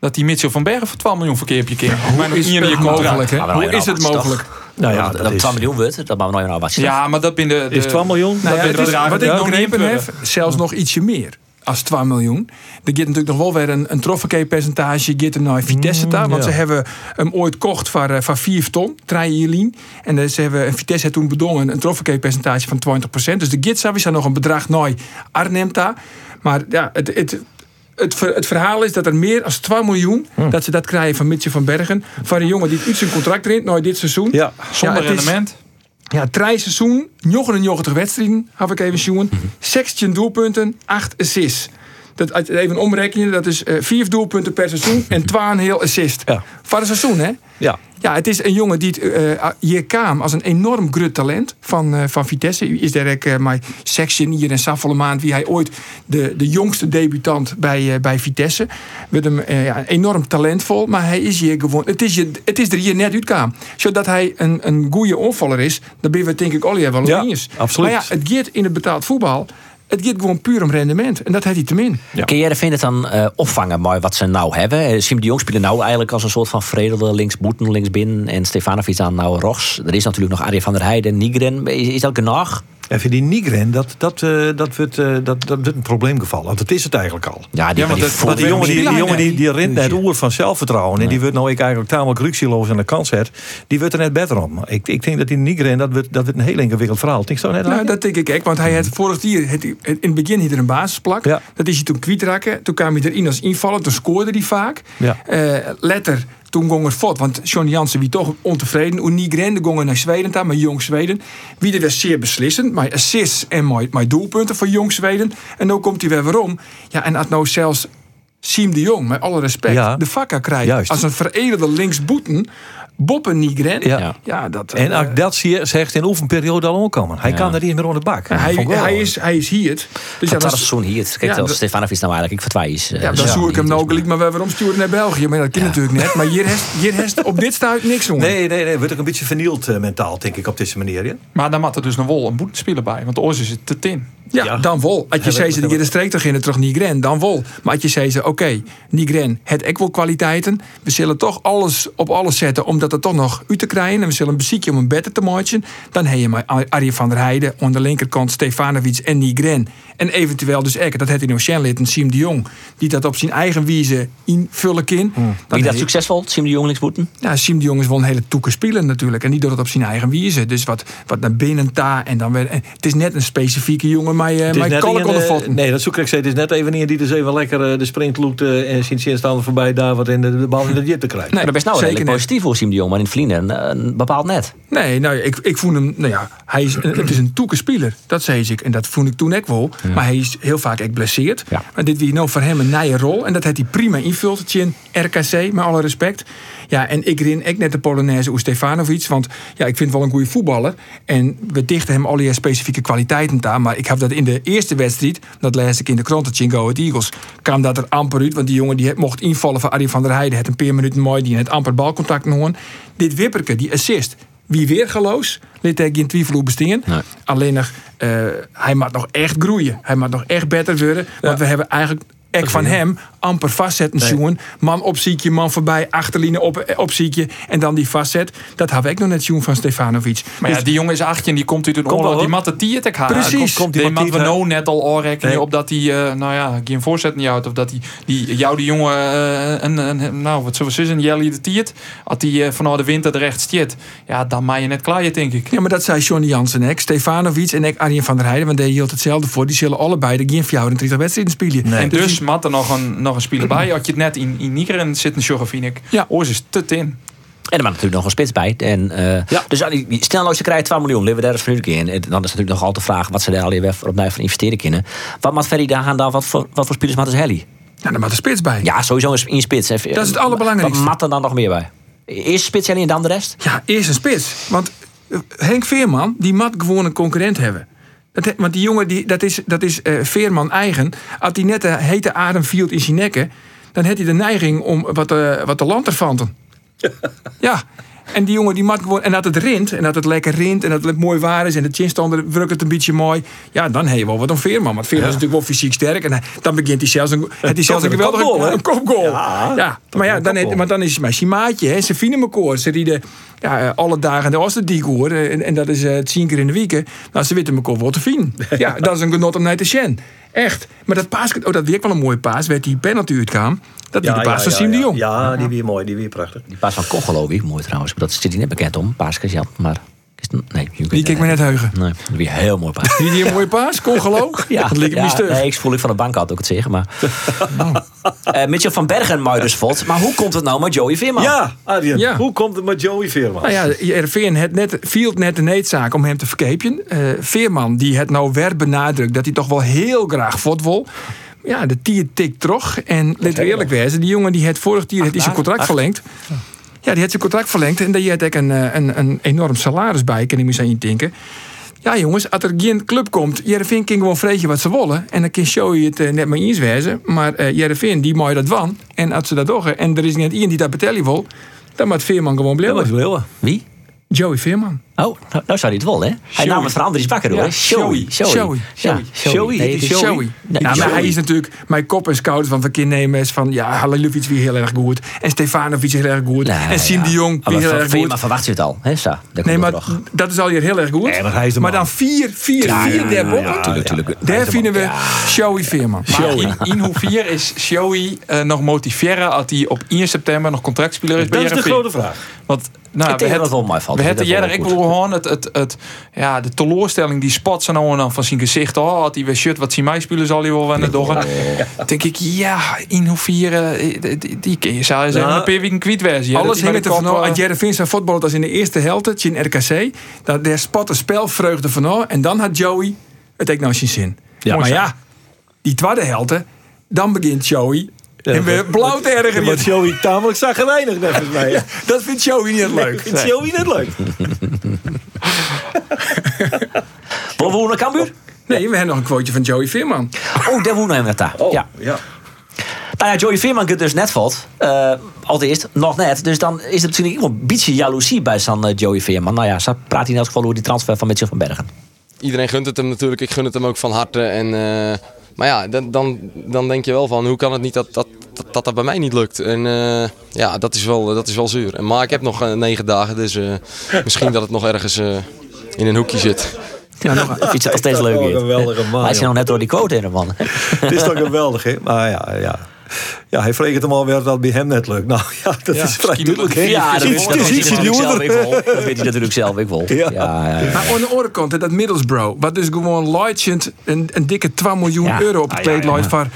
Dat die Mitchell van Bergen voor 12 miljoen verkeer op je keer. Hoe is het mogelijk, hè? Maar wel Hoe is het mogelijk? Nou ja, dat, dat dat is... 12 miljoen wordt, dat we nooit naar wat Ja, maar dat ben de... de Is 12 miljoen? Nou ja, het de is- wat ik nog niet heb, zelfs nog ietsje meer. Als 2 miljoen. Er gaat natuurlijk nog wel weer een, een percentage gaat er naar Vitesse daar. Want ja. ze hebben hem ooit kocht voor, eh, voor 4 ton, Trajelien. En eh, ze hebben, en Vitesse heeft toen bedongen een percentage van 20%. Dus de Gitsa is nog een bedrag naar Arnhem daar. Maar ja, het, het, het, ver- het verhaal is dat er meer dan 2 miljoen, dat ze dat krijgen van Mitje van Bergen. Van een jongen die uit zijn contract erin, nou dit seizoen. Ja. Zonder Ja, is- rendement. Ja, drie seizoen, 99 wedstrijden, heb ik even zien. 16 doelpunten, 8 assists. Dat, je even omrekenen, dat is eh 4 doelpunten per seizoen en 2 een heel assist. Ja. Voor een seizoen, hè? Ja. Ja, het is een jongen die het, eh, hier kwam als een enorm groot talent van, eh, van Vitesse. U Is ook eh, mijn section hier in Saffelemaand, wie hij ooit de, de jongste debutant bij, eh, bij Vitesse. Met hem eh, ja, enorm talentvol, maar hij is hier gewoon. Het is, je, het is er hier net uitkwam. Zodat hij een, een goede onvaller is, dan ben het denk ik al wel Ja, eens. absoluut. Maar ja, het gaat in het betaald voetbal. Het gaat gewoon puur om rendement. En dat heeft hij te min. Kun jij vindt het dan eh, opvangen maar wat ze nou hebben? Eh, Siem de Jong speelde nou eigenlijk als een soort van vredelde linksboeten, linksbinnen. En Stefanovic aan nou rechts. Er is natuurlijk nog Arjen van der Heijden, Nigren. Is, is dat genoeg? En voor die Nigren, dat, dat, eh, dat, wordt, eh, dat, dat wordt een probleemgeval. Want dat is het eigenlijk al. Ja, die, want die dat- voelt- Want die jongen, die, die, jongen die, die rent net oer van zelfvertrouwen. En die wordt nou ik eigenlijk tamelijk rukzieloos aan de kant zet. Die wordt er net beter om. Ik, ik denk dat die Nigren, dat wordt, dat wordt een heel ingewikkeld verhaal. Denk zo net Nou, dat denk ik ook. Want hij had vorig jaar, het, in het begin had hij er een basisplak. Ja. Dat is hij toen kwijtraken. Toen kwam hij erin als invaller. Toen scoorde hij vaak. Ja. Eh, letter, toen ging het fort. Want John Jansen wie toch ontevreden. Hoe Nigren, de gingen naar Zweden daar, maar Jong Zweden. Wie er was zeer beslissend. Maar assists en mijn, mijn doelpunten voor Jong Zweden. En nu komt hij weer waarom. Ja, en als nou zelfs Siem de Jong, met alle respect, Ja. de vakker krijgt. Juist. Als een veredelde linksboeten. Boppen Nigren. Ja. ja dat, En als dat zie je, zegt in oefenperiode al omkomen. Hij kan er niet meer onder de bak. hij, ik hij, is, hij is hier. Dus ja, dat is zo'n hier. Kijk, Ja, dat- Stefanovic nou eigenlijk ik vertwaai is. eh, Ja, dan zo zoek ik hem niet, nou gelijk maar weer omsturen naar België. Maar dat kan natuurlijk net. Maar hier heeft, hier heeft op dit stuit niks jongen. Nee, nee, nee. Wordt ook een beetje vernield eh, mentaal, denk ik, op deze manier. Ja? Maar dan moet er dus nog wel een boetenspeler bij. Want oors is het te tin. Ja, Ja. dan wel. Als je Ja, zei dat- ze dat- de streek toch in het terug Nigren, dan wel. Maar als je zei ze, oké, Nigren, het wel kwaliteiten. We zullen toch alles op alles zetten om dat er toch nog uit te krijgen. En we zullen een beziekje om een beter te maken. Dan heb je maar Arjen van der Heijden. Aan de linkerkant Stefanovic en Nigren. En eventueel dus Ekke, dat heeft hij nog Sjenlit en Siem de Jong. Die dat op zijn eigen wijze invullen kan. Wie dat succesvol? Siem de Jong linksboeten? Ja, Siem de Jong is wel een hele toeke speler natuurlijk. En die doet het op zijn eigen wijze. Dus wat, wat naar binnen ta en dan weer. Het is net een specifieke jongen, maar Het maar net kalk een, onder eh. Nee, dat zoek ik. Het is net even niet die dus even lekker eh, de sprint loopt eh, en je staan voorbij daar wat in de, de bal in de jet te krijgen. Nee, dat is nou zeker niet. positief voor Siem de Jong. Maar in het verliezen eh, bepaald net. Nee, nou, ik, ik voel hem, nou ja, hij is, het is een toeke speler. Dat zei ik. En dat voel ik toen ook wel. Maar hij is heel vaak ook blesseerd. Ja. Maar dit wie nou voor hem een nieuwe rol. En dat heeft hij prima invult in RKC, met alle respect. Ja, en ik rin ook net de Polonaise oer Stefanovic. Want ja, ik vind het wel een goede voetballer. En we dichten hem al die specifieke kwaliteiten aan. Maar ik heb dat in de eerste wedstrijd, dat lees ik in de krant, het Go Ahead Eagles, kwam dat er amper uit. Want die jongen die mocht invallen van Arie van der Heijden. Het een paar minuten mooi, die het amper balcontact nog. Dit Wipperke, die assist. Wie weer geloos, liet hij geen twijfel. Nee. Alleen nog, eh, hij moet nog echt groeien. Hij moet nog echt beter worden. Want we hebben eigenlijk ek van hem amper vastzetten zoen. Man opziekje, man voorbij, achterlijnen op, eh, opziekje. En dan die vastzet. Dat had ik nog net zoen van Stefanovic. Maar ja, Dus- die jongen is 18, die komt uit een oorlog. wel, Die hoor. mat de tiert gaan. Precies. Komt, Komt die die mat mat we tiert, nou net al Nee. op dat hij, eh, nou ja, geen voorzet niet houdt. Of dat hij, die, jou die jongen, eh, een, een, nou wat zullen we zeggen, Jelly de tiert. Die eh, vanuit de winter de recht stiert. Ja, dan maak je net klaar, denk ik. Ja, maar dat zei Johnny Jansen en ik. Stefanovic en ik Arjen van der Heijden. Want die hield hetzelfde voor. Die zullen allebei de geen 34 wedstrijden spelen. Nee. En dus mat er nog een, nog een speler bij. Had je het net in, in Nigeren zitten, Sjoggen, vind ik. Ja. Oors is te tin. En er moet natuurlijk nog een spits bij. En, eh, Ja. Dus als die- stel nou, ze krijgen 12 miljoen, leven we daar eens van in. En Dan is natuurlijk nog altijd de vraag wat ze daar alweer opnieuw van investeren kunnen. Wat moet Ferry daar gaan dan? Wat voor, wat voor spelers moet is Helly? Ja, daar moet de spits bij. Ja, sowieso een in spits. Even, Dat is het allerbelangrijkste. Wat mat er dan nog meer bij? Eerst spits Helly en dan de rest? Ja, eerst een spits. Want eh, Henk Veerman, die moet gewoon een concurrent hebben. Dat, want die jongen, die, dat is, dat is eh, Veerman eigen. Als hij net de hete adem viel in zijn nekken... dan heeft hij de neiging om wat, eh wat de land te vanten. ja. En die jongen die moet gewoon... En dat het rint, en dat het lekker rint... en dat het mooi waar is... en de chinstander drukt het een beetje mooi... ja, dan heb je wel wat een Veerman. Want Veerman is natuurlijk wel fysiek sterk... en hij- dan begint hij zelfs een, het is zelfs een geweldige kopgoal, een kopgoal. Ja, Ja, maar ja, dan, heeft- maar dan is hij maar. Hè. Ze vinden elkaar. Ze rieden ja, eh, alle dagen de Osterdiek hoor. En, en dat is eh, tien keer in de week. Nou, ze weten elkaar wel te vinden. Ja, dat is een genot om naar te zien. Echt. Maar dat paas, oh, dat weer wel een mooie paas. Werd die penalty uitkwam. Dat is de paas van Siem de Jong. Ja, die weer mooi, die weer prachtig. Die paas van Koch geloof ik. Mooi trouwens. Maar dat zit hij net bekend om. Paasjes, ja. Maar... is het- Nee, Die keek me net heugen. Nee, dat weer heel mooi paas. Die, die een mooie paas, Congolo. Ja, dat liep ja, nee, ik voel ik van de bank had ook het zeggen. Maar... Eh, Mitchell van Bergen valt. Maar hoe komt het nou met Joey Veerman? Ja, Arjen, Ja. hoe komt het met Joey Veerman? Nou ja, RVN het net, viel net de needzaak om hem te verkepen. Eh, Veerman die het nou weer benadrukt dat hij toch wel heel graag vod wil. Ja, de tier tikt terug. En let we eerlijk wezen, die jongen die het vorig jaar heeft zijn contract verlengd. Ja, die heeft zijn contract verlengd. En daar had ook een, eh, een, een enorm salaris bij, kan ik me in denken. Ja, jongens, als er geen club komt, Jereveen kan gewoon vreetje wat ze willen. En dan kan show je het eh, net maar eens wezen. Maar eh Jereveen, die mooi dat wan. En als ze dat doen, en er is niet iemand die dat betalen wil, dan moet Veerman gewoon blijven. Wie? Joey Veerman. Oh, nou, nou zou hij het wel, hè? Hij Showy. naam het veranderen is bakker, hoor. Ja, Showy. Showy. Showy. Ja, Showy. Nee, Showy. Nee, Ja, maar Showy. hij is natuurlijk mijn kop en schouders van Verkeer Nemes van ja, Halilovic weer heel erg goed. En Stefanovic heel erg goed. En Siem ja. de Jong Maar weer heel van- erg van goed. Maar verwacht je het al, hè? Sa, Nee, maar dat is al hier heel erg goed. Nee, maar hij is de maar man. dan 4, 4, 4 daarboven. tuurlijk, tuurlijk. Daar vinden we Showy Veerman. Maar in, in hoeverre is Shoei eh, nog motiveren als hij op 1 september nog contractspeler is bij Dat is de grote vraag. Want nou, we dat het wel mij valt. We hebben jij wel ik wil gewoon het, het, het, ja, de teleurstelling die spot zo nou en dan van zijn gezicht. Oh, had hij weer shit, wat zien mij spelen zal hij wel wennen doggen. Dan denk ik, ja, in hoeverre, eh, die, die, kun je zou zeggen, Nou, een paar weken kwijt wezen. Ja, Alles dat hing de af. eh, Als Jereveen zijn voetbal als in de eerste helft, in RKC, dat der spotte spelvreugde van af. En dan had Joey het ook nou zijn zin. Ja. maar ja, die tweede helft, dan begint Joey. en weer blauw te Ja, maar ergeren. Joey tamelijk zagrijnig, volgens mij. Ja. Dat vindt Joey niet leuk. Vindt Joey net leuk? Wil we naar Cambuur? Nee, we hebben nog een quoteje van Joey Veerman. Oh, daar wonen we net daar. Ja. ja. Nou ja, Joey Veerman kunt dus net valt. Eh allereerst, nog net. Dus dan is het natuurlijk een beetje jaloezie bij zo'n eh, Joey Veerman. Nou ja, zo praat hij in elk geval over die transfer van Mitchell van Bergen. iedereen gunt het hem natuurlijk. Ik gun het hem ook van harte. En, eh, maar ja, dan, dan, dan denk je wel van hoe kan het niet dat dat, dat, dat, dat bij mij niet lukt. En eh, ja, dat is, wel, dat is wel zuur. En, maar ik heb nog negen dagen, dus eh, misschien dat het nog ergens eh, in een hoekje zit. Ja, nog, ik vind het nog steeds Dat is leuk. een geweldige man, Hij is nog net door die quote in, man. Het is toch geweldig, hè? Maar ja, ja. Ja, hij vreegt hem alweer dat het bij hem net lukt. Nou ja, dat is vrij duidelijk. Ja, dat is dat weet ietsje hij natuurlijk zelf duurder. ook wel. Dat weet hij natuurlijk zelf ook wel. Ja. Ja, ja, ja. Maar aan de andere kant, dat Middlesbrough, wat dus gewoon Leutjent een, een dikke 2 miljoen Ja. euro op het Ah, ja, kleed ja,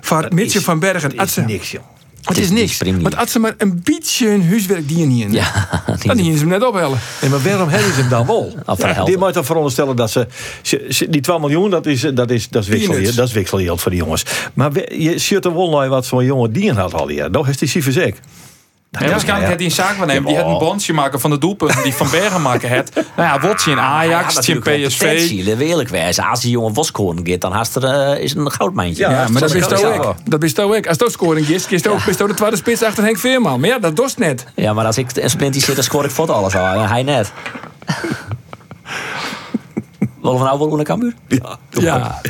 voor Mitchell van Bergen. Als is niks, joh. Het is niks. Want als ze maar een beetje hun huiswerk die niet in. Ja, Dan dienen ze hem net ophellen. Nee, maar waarom hebben ze hem dan wel? Die moet dan veronderstellen dat ze, ze- ze- Die 12 miljoen, dat is, dat is, dat is, wikselgeld, dat is wikselgeld voor die jongens. Maar we- je ziet er wel naar wat zo'n jongen die had al hier. Nog is die Sivizek. Ja, waarschijnlijk had hij een zaak waarnemen. Die had een bondje maken van de doelpunten die Van Bergen maken het. Nou ja, wordt je in Ajax, je in PSV. We eerlijk wezen. Als die jongen Voskoren gaat, dan haast er, eh, is een goudmijntje. Ja, Ja, maar dat is toch ook. Dat is toch ook. Als dat scoring is, is ook best ook de tweede spits achter Henk Veerman. Maar ja, dat dost net. Ja, maar als ik een splintie zit, dan scoor ik voor alles al. En hij net. Willen we nou wel naar Cambuur? Ja, Ja.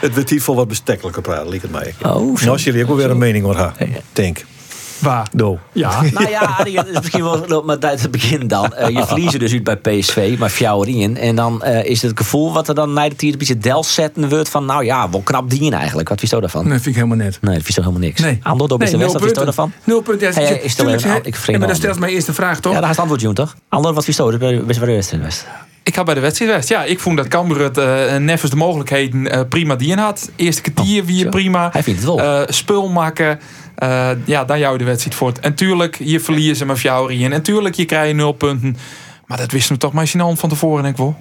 Het werd hier voor wat bestekkelijker praten, liep het mij. Oh, zo. Nou, als jullie ook wel weer een mening hoor, ha. Denk. Waar? Do. Ja. Nou ja, Arie, het is misschien wel met uit het begin dan. Eh, je verliezen dus uit bij PSV, maar Fjouwerien. En dan eh, is het gevoel wat er dan na de tier een beetje del zetten wordt van... nou ja, wel knap dien eigenlijk. Wat vies je daarvan? Nee, vind ik helemaal net. Nee, dat vies toch helemaal niks. Nee. Ander, door beste Nee, West, nul wat vies je punten. daarvan? Nul punten. Ja, Hey, is toch tuurlijk, ik vreemd Ja, maar dat ander. stelt mijn eerste vraag, toch? Ja, daar is het antwoord, Joen, toch? Ander, wat vies je daarvan? Best wel de West West. Ik ga bij de wedstrijd West. Ja, ik vond dat Cambuur het nevens de mogelijkheden eh, prima dien had. Eerste kwartier wie je zo. prima. Hij vindt het wel. Eh, spul maken. Ja, dan jou de wedstrijd voort. En tuurlijk, hier verliezen ze met Fjouwerien. En En tuurlijk, je krijgt nul punten. Maar dat wisten we toch maar in hand van tevoren, denk ik wel.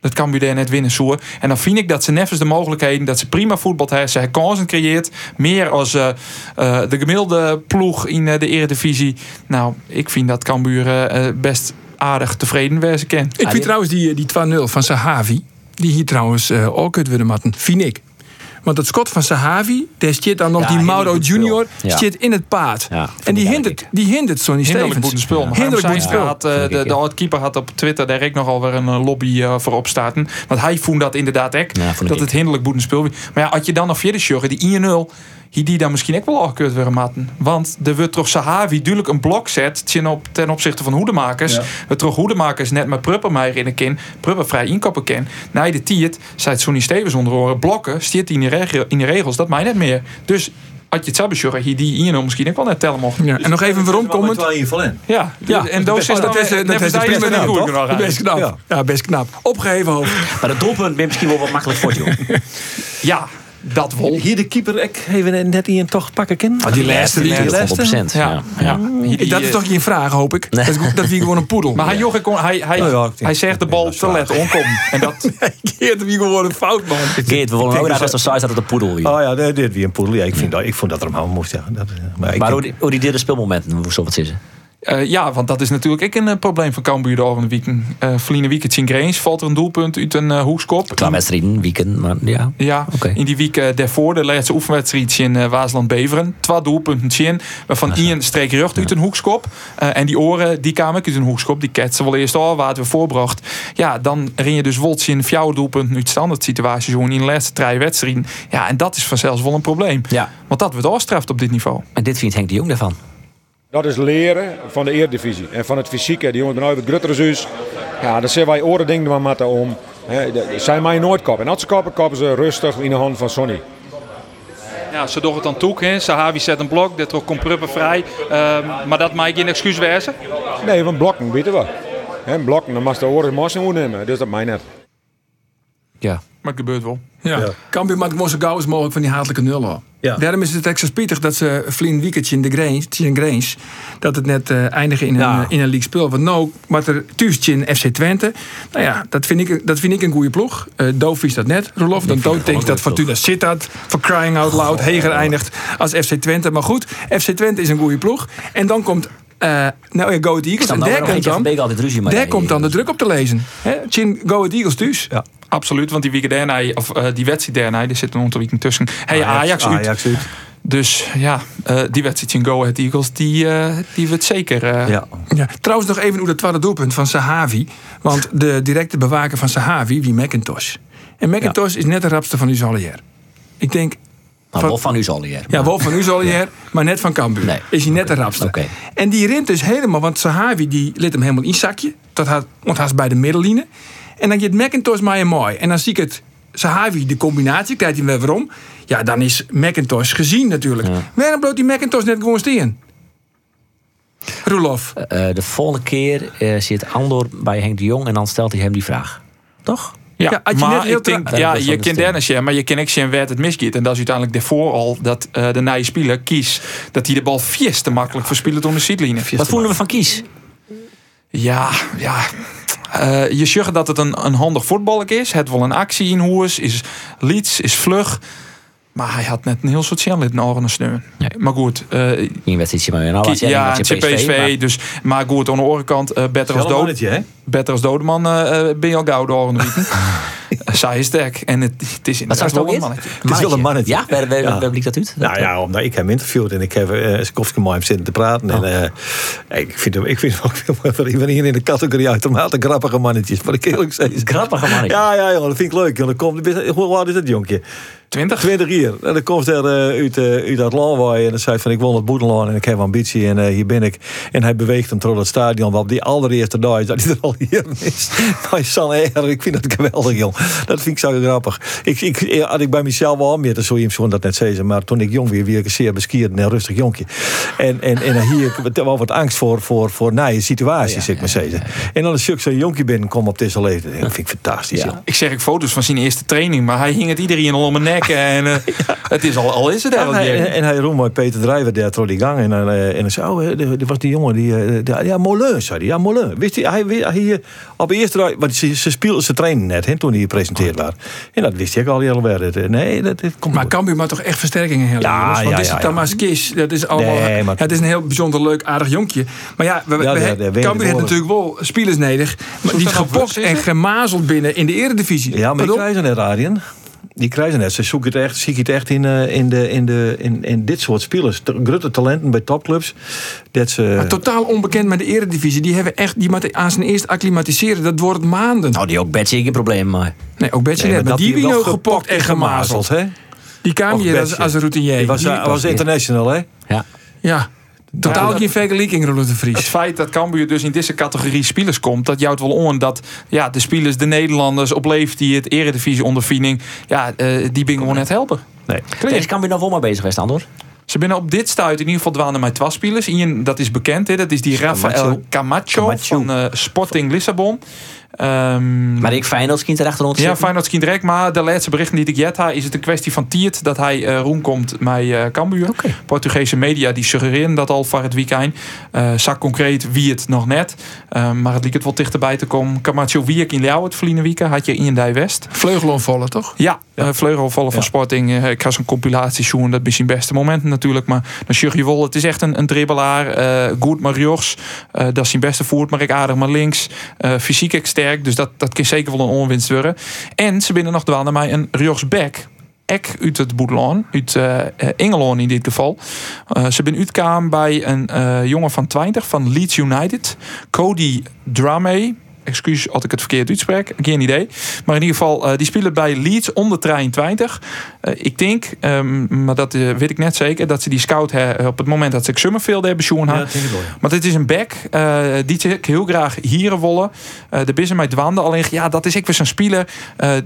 Dat Cambuur daar net winnen zoer. En dan vind ik dat ze nevens de mogelijkheden, dat ze prima voetbal hebben. Ze hebben kansen creëert. Meer als de gemiddelde ploeg in eh, de eredivisie. Nou, ik vind dat Cambuur best aardig tevreden wezen kan. Ik vind trouwens die, die 2-0 van Sahavi, die hier trouwens eh, ook uit willen matten, vind ik. Want het schot van Sahavi, daar zit dan nog Ja, die Mauro. Junior, Ja. zit in het paard. Ja, en die hindert, die hindert Sonny Hinderlijk Stevens. spul. Maar Hinderlijk Hinderlijk boete spel. had, eh, de, de oud-keeper had op Twitter daar ik nogal weer een eh, lobby eh, voor opstarten. Want hij vond dat inderdaad ook. Ja, vond ik dat het hinderlijk boete spul was. Maar ja, had je dan nog verder sjoggen, die 1-0... Hier die dan misschien ook wel afgekeurd worden matten. Want er wordt toch Sahavi duidelijk een blok zet ten, op, ten opzichte van hoedemakers. We toch hoedemakers net met Pruppermeijer in de kin. Prupper vrij inkoppen ken. Na de tiert, zei het Sonny Stevens onder oren. Blokken, stiert hij in de, in de regels. Dat mij net meer. Dus had je het besjoggen, hier die 1-0 misschien ook wel net tellen mocht. Ja, en nog even waarom komend. Wel in in. Ja, Ja, en Doos is dat is, dat net is goed toch? kunnen gaan. Best knap. Ja. Ja, best knap. Opgeheven hoofd. Maar het doelpunt ben misschien wel wat makkelijk voor Joen. Ja, dat wel. Hier de keeper ik even net in een tocht pakken kan. Ah, die laatste, die- Die laatste? 100%. Ja, Ja. ja. Dat is eh, toch geen vraag, hoop ik. Dat, is, dat wie gewoon een poedel. Maar hij, kon- hij, hij, Nou ja, hij zegt de bal te let onkomen. En dat, keert wie gewoon een fout, man. Geert, we willen ook als de size dat het een poedel weer. Oh ja, dit, dit weer een poedel. Ja, ik, vind dat, ik vond dat er hem aan moest. Ja. Dat, eh, maar hoe die, hoe die derde speelmomenten, hoe zo wat is Eh, ja, want dat is natuurlijk ook een eh, probleem van Cambuur de volgende weekend. Uh, Verliezen weekend in Greens valt er een doelpunt uit een eh, hoekskop. Qua wedstrijden, weekend, maar ja. Ja, in die week eh, daarvoor, de laatste oefenwedstrijd in eh, Waasland-Beveren. Twee doelpunten in, waarvan één streek rug uit een hoekskop. Eh, en die oren, die kwamen ook uit een hoekskop. Die ketsen wel eerst al, waar we voorbracht. Ja, dan ren je dus woltje in vier doelpunten uit standaard situatie. Gewoon in de laatste drie wedstrijden. Ja, en dat is vanzelfs wel een probleem. Ja. Want dat wordt afstraft op dit niveau. En dit vindt Henk de Jong daarvan. Dat is leren van de Eredivisie en van het fysieke. Die jongens zijn uit het Grutterzus. Ja, daar zijn wij oren dingen maar moeten om. Zijn mij nooit kappen. En als ze kappen, kappen ze rustig in de hand van Sonny. Ja, ze doen het dan toe. hè. Sahavi zet een blok, dat trok komt Pruppen vrij. Ehm, maar dat mag geen excuus wezen. Nee, van blokken weten we. Hè, blokken, dan mag de oren mossen moeten nemen. Dus dat mij net. Ja. Maar het gebeurt wel. Ja. Ja. Maakt gewoon zo gauw als mogelijk van die hatelijke nul af. Ja. Daarom is het extra spietig dat ze vlien weekendje in de Grange, in Grange dat het net eh, eindigen in een, Ja. eh, in een league speel. Want nou, wat er thuisje in FC Twente, nou ja, dat vind ik, dat vind ik een goede ploeg. Uh, Doof is dat net, Rolof. Dan Dood dat Fortuna Sittard voor crying out loud heger eindigt als FC Twente. Maar goed, FC Twente is een goede ploeg. En dan komt eh nou ja, Go Ahead Eagles. Dan En nou daar nog komt dan, daar komt dan de druk op te lezen. Hè? Chin Go Ahead Eagles thuis. Ja. Absoluut, want die daarna, of eh, die wedstrijd daarna, die zit een aantal weken tussen. Hey, Ajax, uit. Ajax uit. Dus ja, eh, die wedstrijd in Go Ahead Eagles, die, eh die wordt zeker... eh, Ja. Ja, trouwens nog even over het tweede doelpunt van Sahavi. Want de directe bewaker van Sahavi, wie McIntosh. En McIntosh is net de rapste van Uzalier. Ik denk... Nou, wel van u zal hier. Ja, wel van Uzalier, maar net van Cambuur. Nee. Is hij net de rapste. Oké. En die rent dus helemaal, want Sahavi die liet hem helemaal inzakje. Dat had, want hij is bij de middenline. En dan gaat McIntosh maar een mooi. En dan zie ik het Sahavi, de combinatie, krijgt hij weer waarom. Ja, dan is McIntosh gezien natuurlijk. Waarom bloot die McIntosh net gewoon steen? Roelof. Eh, de volgende keer eh, zit Andor bij Henk de Jong en dan stelt hij hem die vraag. Toch? Ja, je net maar heel ik denk, ja, je de kent. Dennis, maar je kent ook zien waar het misgaat. En dat is uiteindelijk daarvoor al dat eh, de nieuwe speler kiest dat hij de bal vies te makkelijk verspielt door de sidlijnen. Wat voelen we van Kies? Ja, ja. Eh, je zegt dat het een, een handig voetballer is. Het wel een actie in hoes, is lieds, is vlug. Maar hij had net een heel soort challenge in oren steun. Nee. Maar goed, eh, In wedstrijdje maar nou, jij ja, is PSV, maar- dus maar goed, aan de andere kant, eh beter als dood. Beter als Dodeman eh, eh, ben je al gauw door een is sterk. En het, het is Wat inderdaad het wel een is? mannetje. Het is wel een mannetje. Ja, waar, waar, Ja. waar dat uit? Nou ja, omdat ik hem interviewd en ik heb uh, Skowski met hem zitten te praten. En, eh, ik vind hem, ik vind hem ook ben hier in de categorie uitermate grappige mannetjes. Maar ik eerlijk zeggen. Grappige mannetje. Ja, ja, joh, dat vind ik leuk. joh. Dan komt, hoe oud is dat jonkje? 20? 20 jaar. En dan komt hij uh, uit, uh, uit dat je en dan zei van ik wil het boedelaan en ik heb ambitie en uh, hier ben ik. En hij beweegt hem door het stadion. Want op die allereerste dag is dat hij er al hier is. San erg, ik vind dat geweldig, joh. Dat vind ik zo grappig. Ik, ik, had ik bij mezelf wel meer, dan zou je hem zo dat net zeggen. Maar toen ik jong weer, weer een zeer beskierd en rustig jonkje. En, en, en hier wel wat angst voor, voor, voor nieuwe situaties, ja, ik maar zeggen. En dan als ik zo'n jonkje binnenkom op deze leeftijd. Dat vind ik fantastisch. Ik zeg ik foto's van zijn eerste training, maar hij hing het iedereen al om mijn nek. En uh, het is al, al is het ja, en, hij, en hij roemde Peter Drijver daar door die gang. En, uh, en hij zei, oh, er was die jongen, die, ja, Molen, zei hij. Ja, Molen. Wist hij, hij, hij, hij op de eerste rij, want ze, ze speelden, ze trainen net, hè, toen hij gepresenteerd En dat wist hij ook al heel erg. Nee, dat, dat komt Maar Cambuur maar toch echt versterkingen hebben. Ja, want ja, is ja, ja. Thomas Kies, dat is allemaal, Nee, maar- het is een heel bijzonder leuk, aardig jonkje. Maar ja, we, Ja, we, Cambuur ik heeft wel. natuurlijk wel spelers nodig. Maar die gepokt en gemazeld binnen in de eredivisie. Ja, maar Pardon? krijgen net, Arjen. Die krijgen net. Ze zoeken het echt, zie ik het echt in, uh, in, de, in, de, in, in dit soort spelers. T- Grote talenten bij topclubs. Dat ze, Maar totaal onbekend met de eredivisie. Die hebben echt, die moeten aan zijn eerst acclimatiseren. Dat wordt maanden. Nou, die ook Betje geen probleem, maar... Nee, ook Betje Nee, net. Maar die wel wie ook gepokt en gemazeld, hè? Die kwam hier als, als een routinier. Die was, Die- hij was international, hè? Ja. ja, totaal dat- geen vergelijking, Roland de Vries. Het feit dat Cambuur dus in deze categorie spelers komt, dat jouwt wel on dat ja, de spelers, de Nederlanders op leeftijd, het eredivisie ondervinding, ja, uh, die ben gewoon net helpen. Nee. Deze kan weer nog wel maar bezig geweest, Andor. Ze binnen op dit stuit in ieder geval dwalen met twee spelers. Eén, dat is bekend, hè, dat is die Rafael Camacho, Camacho. van uh, Sporting Lissabon. Ehm, Maar ik Feyenoord schiet er achteronder ja. Feyenoord kind direct. Maar de laatste berichten die ik jet ha, is het een kwestie van tiert dat hij eh roem komt met eh Cambuur. Portugese media die suggereren dat al voor het weekend. Eh zag concreet wie het nog net. Eh, maar het liep het wel dichterbij te komen. Camacho Wierk in Leeuwen het verliezen weekend had je in die West. Vleugelonvallen, toch? Ja, eh vleugelvallen van Sporting. Eh, ik ga zo'n compilatie zoeken. Dat is zijn beste momenten natuurlijk. Maar dan zeg je wel, het is echt een, een dribbelaar. eh, goed maar. Eh, dat is zijn beste voert. Maar ik aardig maar links. Eh, fysiek ik Dus dat, dat kan zeker wel een onwinst worden. En ze binnen nog naar mij een rechtsback. Ek uit het Boedlaan, uit eh eh, Engeland in dit geval. Eh, ze ben uitkwam bij een jongen van 20 van Leeds United. Cody Drame. Excuus als ik het verkeerd uitspreek, geen idee. Maar in ieder geval, eh, die spelen bij Leeds onder 23. Eh, ik denk, ehm, maar dat eh, weet ik net zeker, dat ze die scout hè, op het moment dat ze Summerfield hebben zoen Ja, had. Maar dit is een back die ik heel graag hier willen. Eh de bissen mij dwande. Alleen ja, dat is ik weer zo'n speler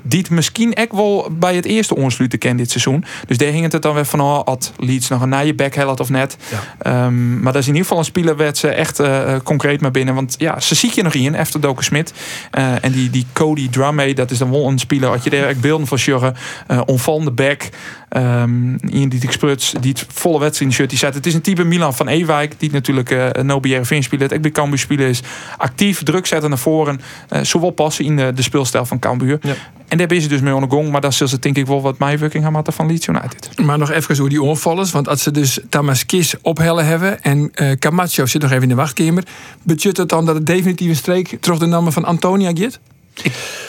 die het misschien ook wel bij het eerste onsluiten kent dit seizoen. Dus daar hing het dan weer van oh, had Leeds nog een nije back helpt of net. Ehm, maar dat is in ieder geval een speler waar ze echt concreet mee binnen. Want ja, ze zie je nog in, efter Doken Smit. Eh, en die, die Cody Drumme, dat is dan wel een speler. Had je daar beelden van sjorren. Uh, onvallende back. Ehm Ian die Spruts, die het volle wedstrijd shirt die zet. Het is een type Milan van Ewijk, die natuurlijk eh een NoBRV speler. Ik ben Cambuur speler is actief, druk zetten naar voren. eh zowel passen in de, de speelstijl van Cambuur. En daar ben ze dus mee aan de gong. Maar dan zullen ze denk ik wel wat mijwerking gaan maken van Leeds United. Maar nog even over die onvallers. Want als ze dus Tamas Kis ophellen hebben. en eh Camacho zit nog even in de wachtkamer. budget het dan dat het definitief een streek. terug de van Antonia gaat?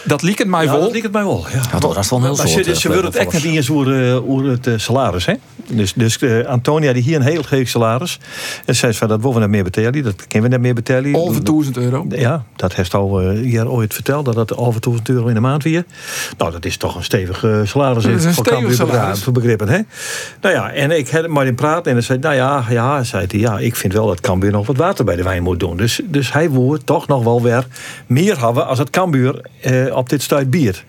Dat liep het mij Ja, wel. dat liep het mij wel. Ja. Dat is wel een heel Maar soort, ze, eh, ze willen het echt niet eens over, eh, over het eh, salaris. Hè? Dus, dus eh, Antonia die hier een heel geef salaris. En zei van dat willen we net meer betalen. Dat kunnen we net meer betalen. Over 1000 euro. Ja, dat heeft al eh, hier ooit verteld. Dat dat over 1000 euro in de maand weer. Nou, dat is toch een stevig eh, salaris. Dat is een voor stevig salaris. voor begrippen. Hè? Nou ja, en ik had maar in praten. En hij zei, nou ja, ja, zei hij, ja, ik vind wel dat Cambuur nog wat water bij de wijn moet doen. Dus, dus hij wil toch nog wel weer meer hebben als het Cambuur eh, op dit stuit bier.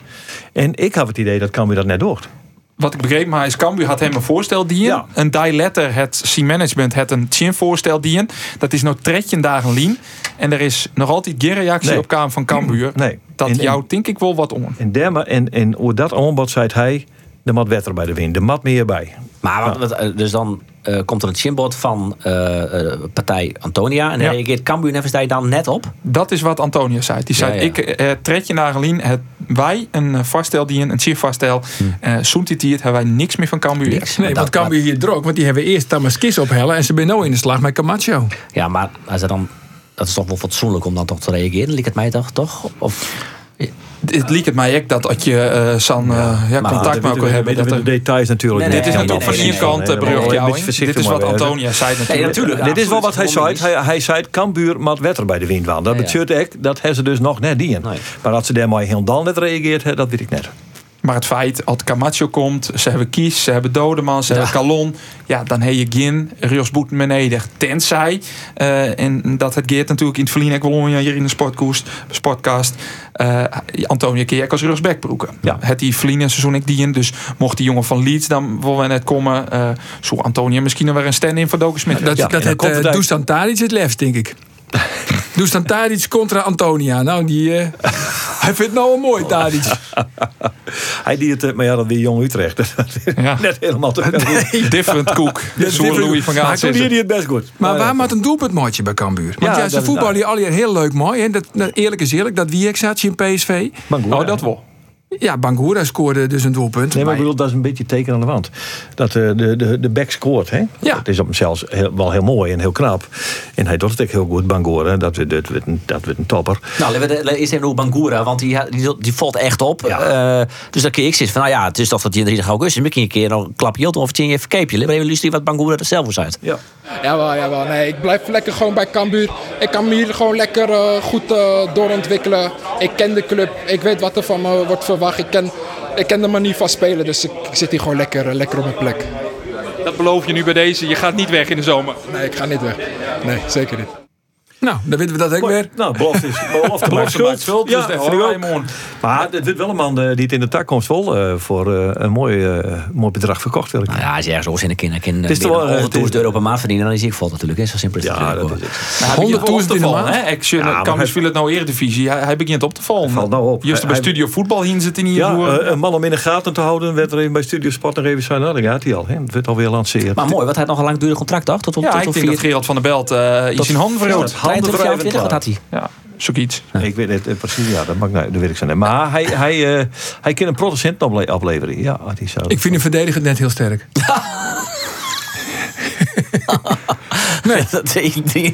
En ik heb het idee dat Cambuur dat net doet. Wat ik begreep, maar is Cambuur had hem een voorstel dienen. Ja. Een die letter, het C-management, het een chin voorstel dienen. Dat is nou tredje dagen lien. En er is nog altijd geen reactie Nee. op Kamer van Cambuur. Nee. Dat En- en- jou denk ik wel wat om. En, derma, en, en hoe dat aanbod zei hij, de mat wetter bij de wind. De mat meer bij. Maar wat, dus dan eh, komt er een chinbord van eh, eh, partij Antonia. En Ja. reageert Cambuur daar dan net op. Dat is wat Antonia zei. Die zei, Ja, ja. ik eh, tredje dagen lien, het, wij een vaststel dienen, een chin vaststel. Eh Zoent dit hier, hebben wij niks meer van Cambuur. Niks. Nee, want Cambuur hier druk. Want die hebben eerst Tamas Kis ophellen. en ze zijn nou in de slag met Camacho. Ja, maar als er dan, dat is toch wel fatsoenlijk om dan toch te reageren. Liek het mij toch? toch? Of, Het liep het mij ook dat als je eh San ja, ja, Maar contact met elkaar hebben. Dat de er- details natuurlijk. Nee, dit is nee, natuurlijk nee, van nee, kant eh, Dit is wat. Antonia zei natuurlijk. Dit is wel wat hij zei. Hij, hij zei, Cambuur mat wetter bij de wind waan. Dat betekent echt, dat hebben ze dus nog net dien. Maar dat ze daarmee heel dan net reageert, dat weet ik net. Maar het feit, als Camacho komt, ze hebben Kies, ze hebben Dodeman, ze hebben Calon. Ja, dan heb je Gin, Rios Boet beneden. Tenzij, eh, en dat het geert natuurlijk in het verliezen, ik wil hier in de sportkoers, sportcast. eh Antonia Keer als Rios Bekbroeken. Ja. Het die verliezen seizoen ik die in. Dus mocht die jongen van Leeds dan wel weer net komen, eh zo Antonia misschien nog weer een stand-in voor Doken Smit. Dat, Ja, dat dan het komt het uh, Dusan Tadic het lefst, denk ik. Dusan Tadic contra Antonia. Nou, die, eh, hij vindt het nou wel mooi, Tadic. Hij die het, eh, maar ja, dat weer Jong Utrecht. Dat is Ja. net helemaal te Different koek. Zo Louis van Maar Gaal toen deed hij het best goed. Maar ja. waar maakt een doelpuntmaatje bij Cambuur? Want Ja, ja, ze voetballen hier al heel leuk mooi. Hè? Dat, dat, eerlijk is eerlijk, dat wie ik zat in PSV. Bangura. Oh, dat wel. Ja, Bangura scoorde dus een doelpunt. Nee, maar ik Maar- bedoel, dat is een beetje teken aan de wand. Dat eh, de, de, de back scoort, hè? Ja. Het is op zichzelf heel, wel heel mooi en heel knap. En hij doet het ook heel goed, Bangora. Dat, dat, dat, wordt een, dat wordt een topper. Nou, laten we de- eerst even over Bangura, want die, die, die valt echt op. Ja. Eh, dus dan kun ik zitten van, nou ja, het is toch dat je in 3 augustus misschien een keer nog een klapje hield of je even keepje. Laten we even luisteren wat Bangura er zelf was uit. Ja. Jawel, jawel. Nee, ik blijf lekker gewoon bij Cambuur. Ik kan me hier gewoon lekker eh, goed eh, doorontwikkelen. Ik ken de club. Ik weet wat er van me wordt verwacht. Ik ken, ik ken de manier van spelen. Dus ik, ik zit hier gewoon lekker, eh, lekker op mijn plek. Dat beloof je nu bij deze. Je gaat niet weg in de zomer. Nee, ik ga niet weg. Nee, zeker niet. Nou, dan weten we dat ook weer. Nou, belofte is belofte, belofte schuld. Dus ja, dus dat vind ik ook. Maar het wordt wel een man eh, die het in de toekomst vol uh, voor uh, een mooi, mooi bedrag verkocht wil. Nou ja, als je ergens oors in de kan het is toch 100.000 euro per maand verdienen, dan is ik vol natuurlijk. Hè. Zo simpel is het. Ja, nou, dat is het. 100.000 in de maand? Action, kan misschien het nou Eredivisie. Hij, hij begint op te vallen. Valt nou op. Juist bij Studio Voetbal hier zitten hier ja. Een man om in de gaten te houden, werd er bij Studio Sport nog even zijn. Dat hij al. Het werd alweer lanceerd. Maar mooi, wat hij nog een langdurig contract dacht. Tot, ja, ik denk dat Gerald van der Belt iets in handen verhoudt. 22 jaar, 20, wat had hij? Ja. Zoiets. Ja. Ik weet het precies, ja, dat, mag, nou, dat weet ik zo niet. Maar hij, hij, uh, hij kan een protestant afleveren. Ja, die zou... Ik vind hem verdedigend net heel sterk. Nee. dat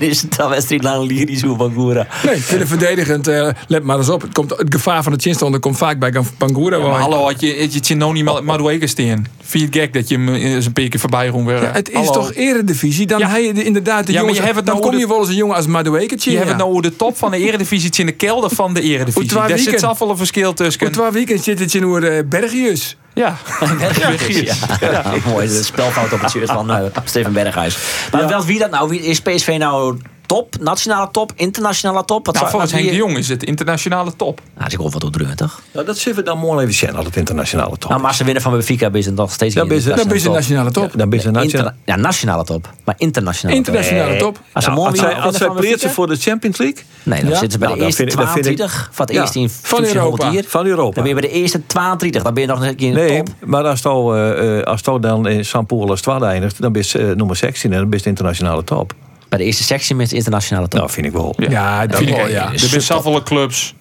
is het dan wedstrijd lang lyrisch hoe van Goera. Nee, ik vind hem verdedigend. eh, let maar eens op. Het, komt, het gevaar van de chinstand komt vaak bij Bangura. Ja, maar hallo, had je, had je Chinoni Madueke steen? Vind je het gek dat je hem eh, eens een paar keer voorbij weer? Ja, het is Hallo. toch eredivisie? Dan de- inderdaad de Ja, maar je hebt het dan nou kom de- je wel eens een jongen als Madueke. Je hebt het nou over de top van de eredivisie in de kelder van de Hoe eredivisie. twee Daar zit zoveel een verschil tussen. Voor twee weekends zit het in uh, Bergius. Ja. Ja, ja, mooi. De spelfout op het shirt van eh, Steven Berghuis. Maar wel wie dat nou? Wie, is PSV nou top? Nationale top? Internationale top? Wat Nou, zou- volgens wat Henk de Jong is het internationale top. Nou, ze komt wat op druk, toch? Nou, dat zullen we dan mooi even zien, al het internationale top. Nou, maar als ze winnen van Benfica, ben je nog steeds Dan ben je- Dan nationale top. dan ben je nationale- Ja, nationale top. Maar internationale Internationale top. top. Als ze Ja, als zij, als zij pleertsen voor de Champions League. Nee, dan Ja? zitten ze bij Nou, de dan eerste vind ik- dan vind ik- 22. Van het Ja, eerste in van 1500 Europa. Van Europa. Dan ben je bij de eerste 22. Dan ben je nog een keer in de Nee, top. maar als je uh, als je dan in St. Paul als eindigt, dan ben je eh, nummer 16 en dan ben je de internationale top. Bij de eerste sectie met de internationale top. Nou, vind ik wel. Ja, dat Vind ik, wel, ja. Er zijn zoveel clubs.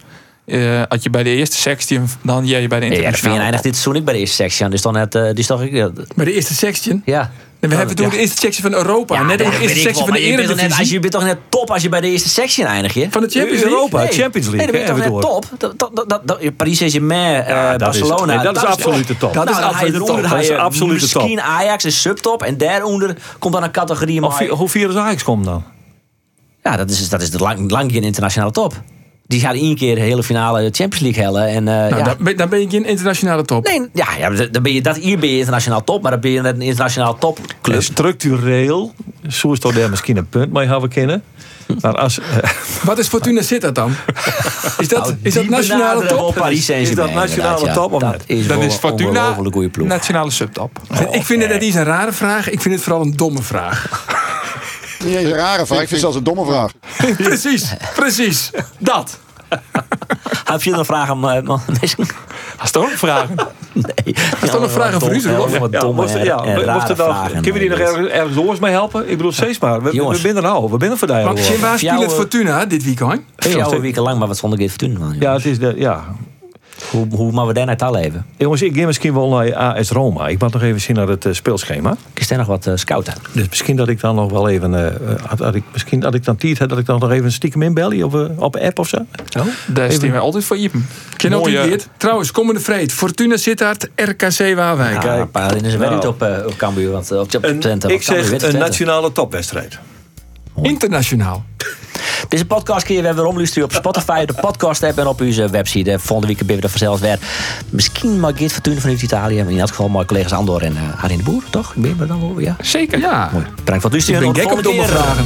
Eh had je bij de eerste sectie, dan jij bij de Ja, de internationale. eindigt dit seizoen ik bij de eerste sectie aan. Dus dan het, eh, die toch... Ja. Bij de eerste section. ja. En we hebben toen de eerste sectie van Europa. net dat ook de eerste sectie wel, van de maar je bent toch net- Eredivisie. als Je bent toch net top als je bij de eerste sectie eindigt, je? Van de Champions League. Europa, Nee. Champions League. Nee, dan ben je toch net hebben we door. top? Dat, dat, dat, dat, Paris Saint-Germain, eh, Ja, dat is- Barcelona. nee, dat is absolute top. Dat Dat is is absolute absolute top. Dat is absolute Misschien Ajax is subtop en daaronder komt dan een categorie. Of Maar, Hoe vier is Ajax komt dan? ja, dat is, dat is de lang, lang geen internationale top. Die gaat één keer de hele finale Champions League hellen. En, eh, Nou, ja. dan, ben, dan ben je geen internationale top. Nee, ja, ja, dan ben je, dat, hier ben je internationaal top, maar dan ben je net een internationaal topclub. En structureel, zo is toch daar misschien een punt mee hebben kennen. Maar als, eh, Wat is Fortuna Sittard dan? Is dat, Nou, is dat nationale top? Paris Is dat nationale ja. top of Dat niet? is Dan is een Fortuna goede ploeg. nationale subtop. Ik vind het net iets een rare vraag. Ik vind het vooral een domme vraag. Niet eens een rare vraag, ik vind het zelfs een domme vraag. precies, precies. Dat. Heb je nog vragen? eh? Hast du ook nog vragen? Nee. is toch nog vragen voor u, kunnen we die nog ergens, ergens anders mee helpen? Ik bedoel, steeds maar. We, we, Jongens. we binnen nou, we binnen vandaag. Maar waar speelt Jouw- Fortuna dit weekend? Jouw weken lang, maar wat zonder man. Ja, het is de, ja. Hoe, hoe maar we daar naar taal leven? Jongens, ik ga misschien wel naar AS Roma. Ik moet nog even zien naar het eh, speelschema. Is er nog wat uh, scouten? Dus misschien dat ik dan nog wel even, eh, had, had ik, misschien dat ik dan tijd had dat ik dan nog even stiekem inbellen of uh, op app of zo. Oh, daar staan wij altijd voor Iepen. Ken dit. Trouwens, komende vreed. Fortuna Sittard, RKC Waalwijk. Ja, een paar in zijn Nou. niet op, uh, op Cambuur. Want op Twente, ik op Cambuur, zeg een nationale topwedstrijd. Internationaal. Deze podcast kun je weer omluisteren op Spotify, de podcast app en op onze website. Eh, Volgende week ben we er vanzelfs weer. Misschien mag Geert Fortuna vanuit Italië. Maar in elk geval mijn collega's Andor en uh, Arjen de Boer, toch? Ben je dan wel? Ja. Zeker. Ja. Mooi. Bedankt voor het luisteren. Ik ben gek op de domme vragen.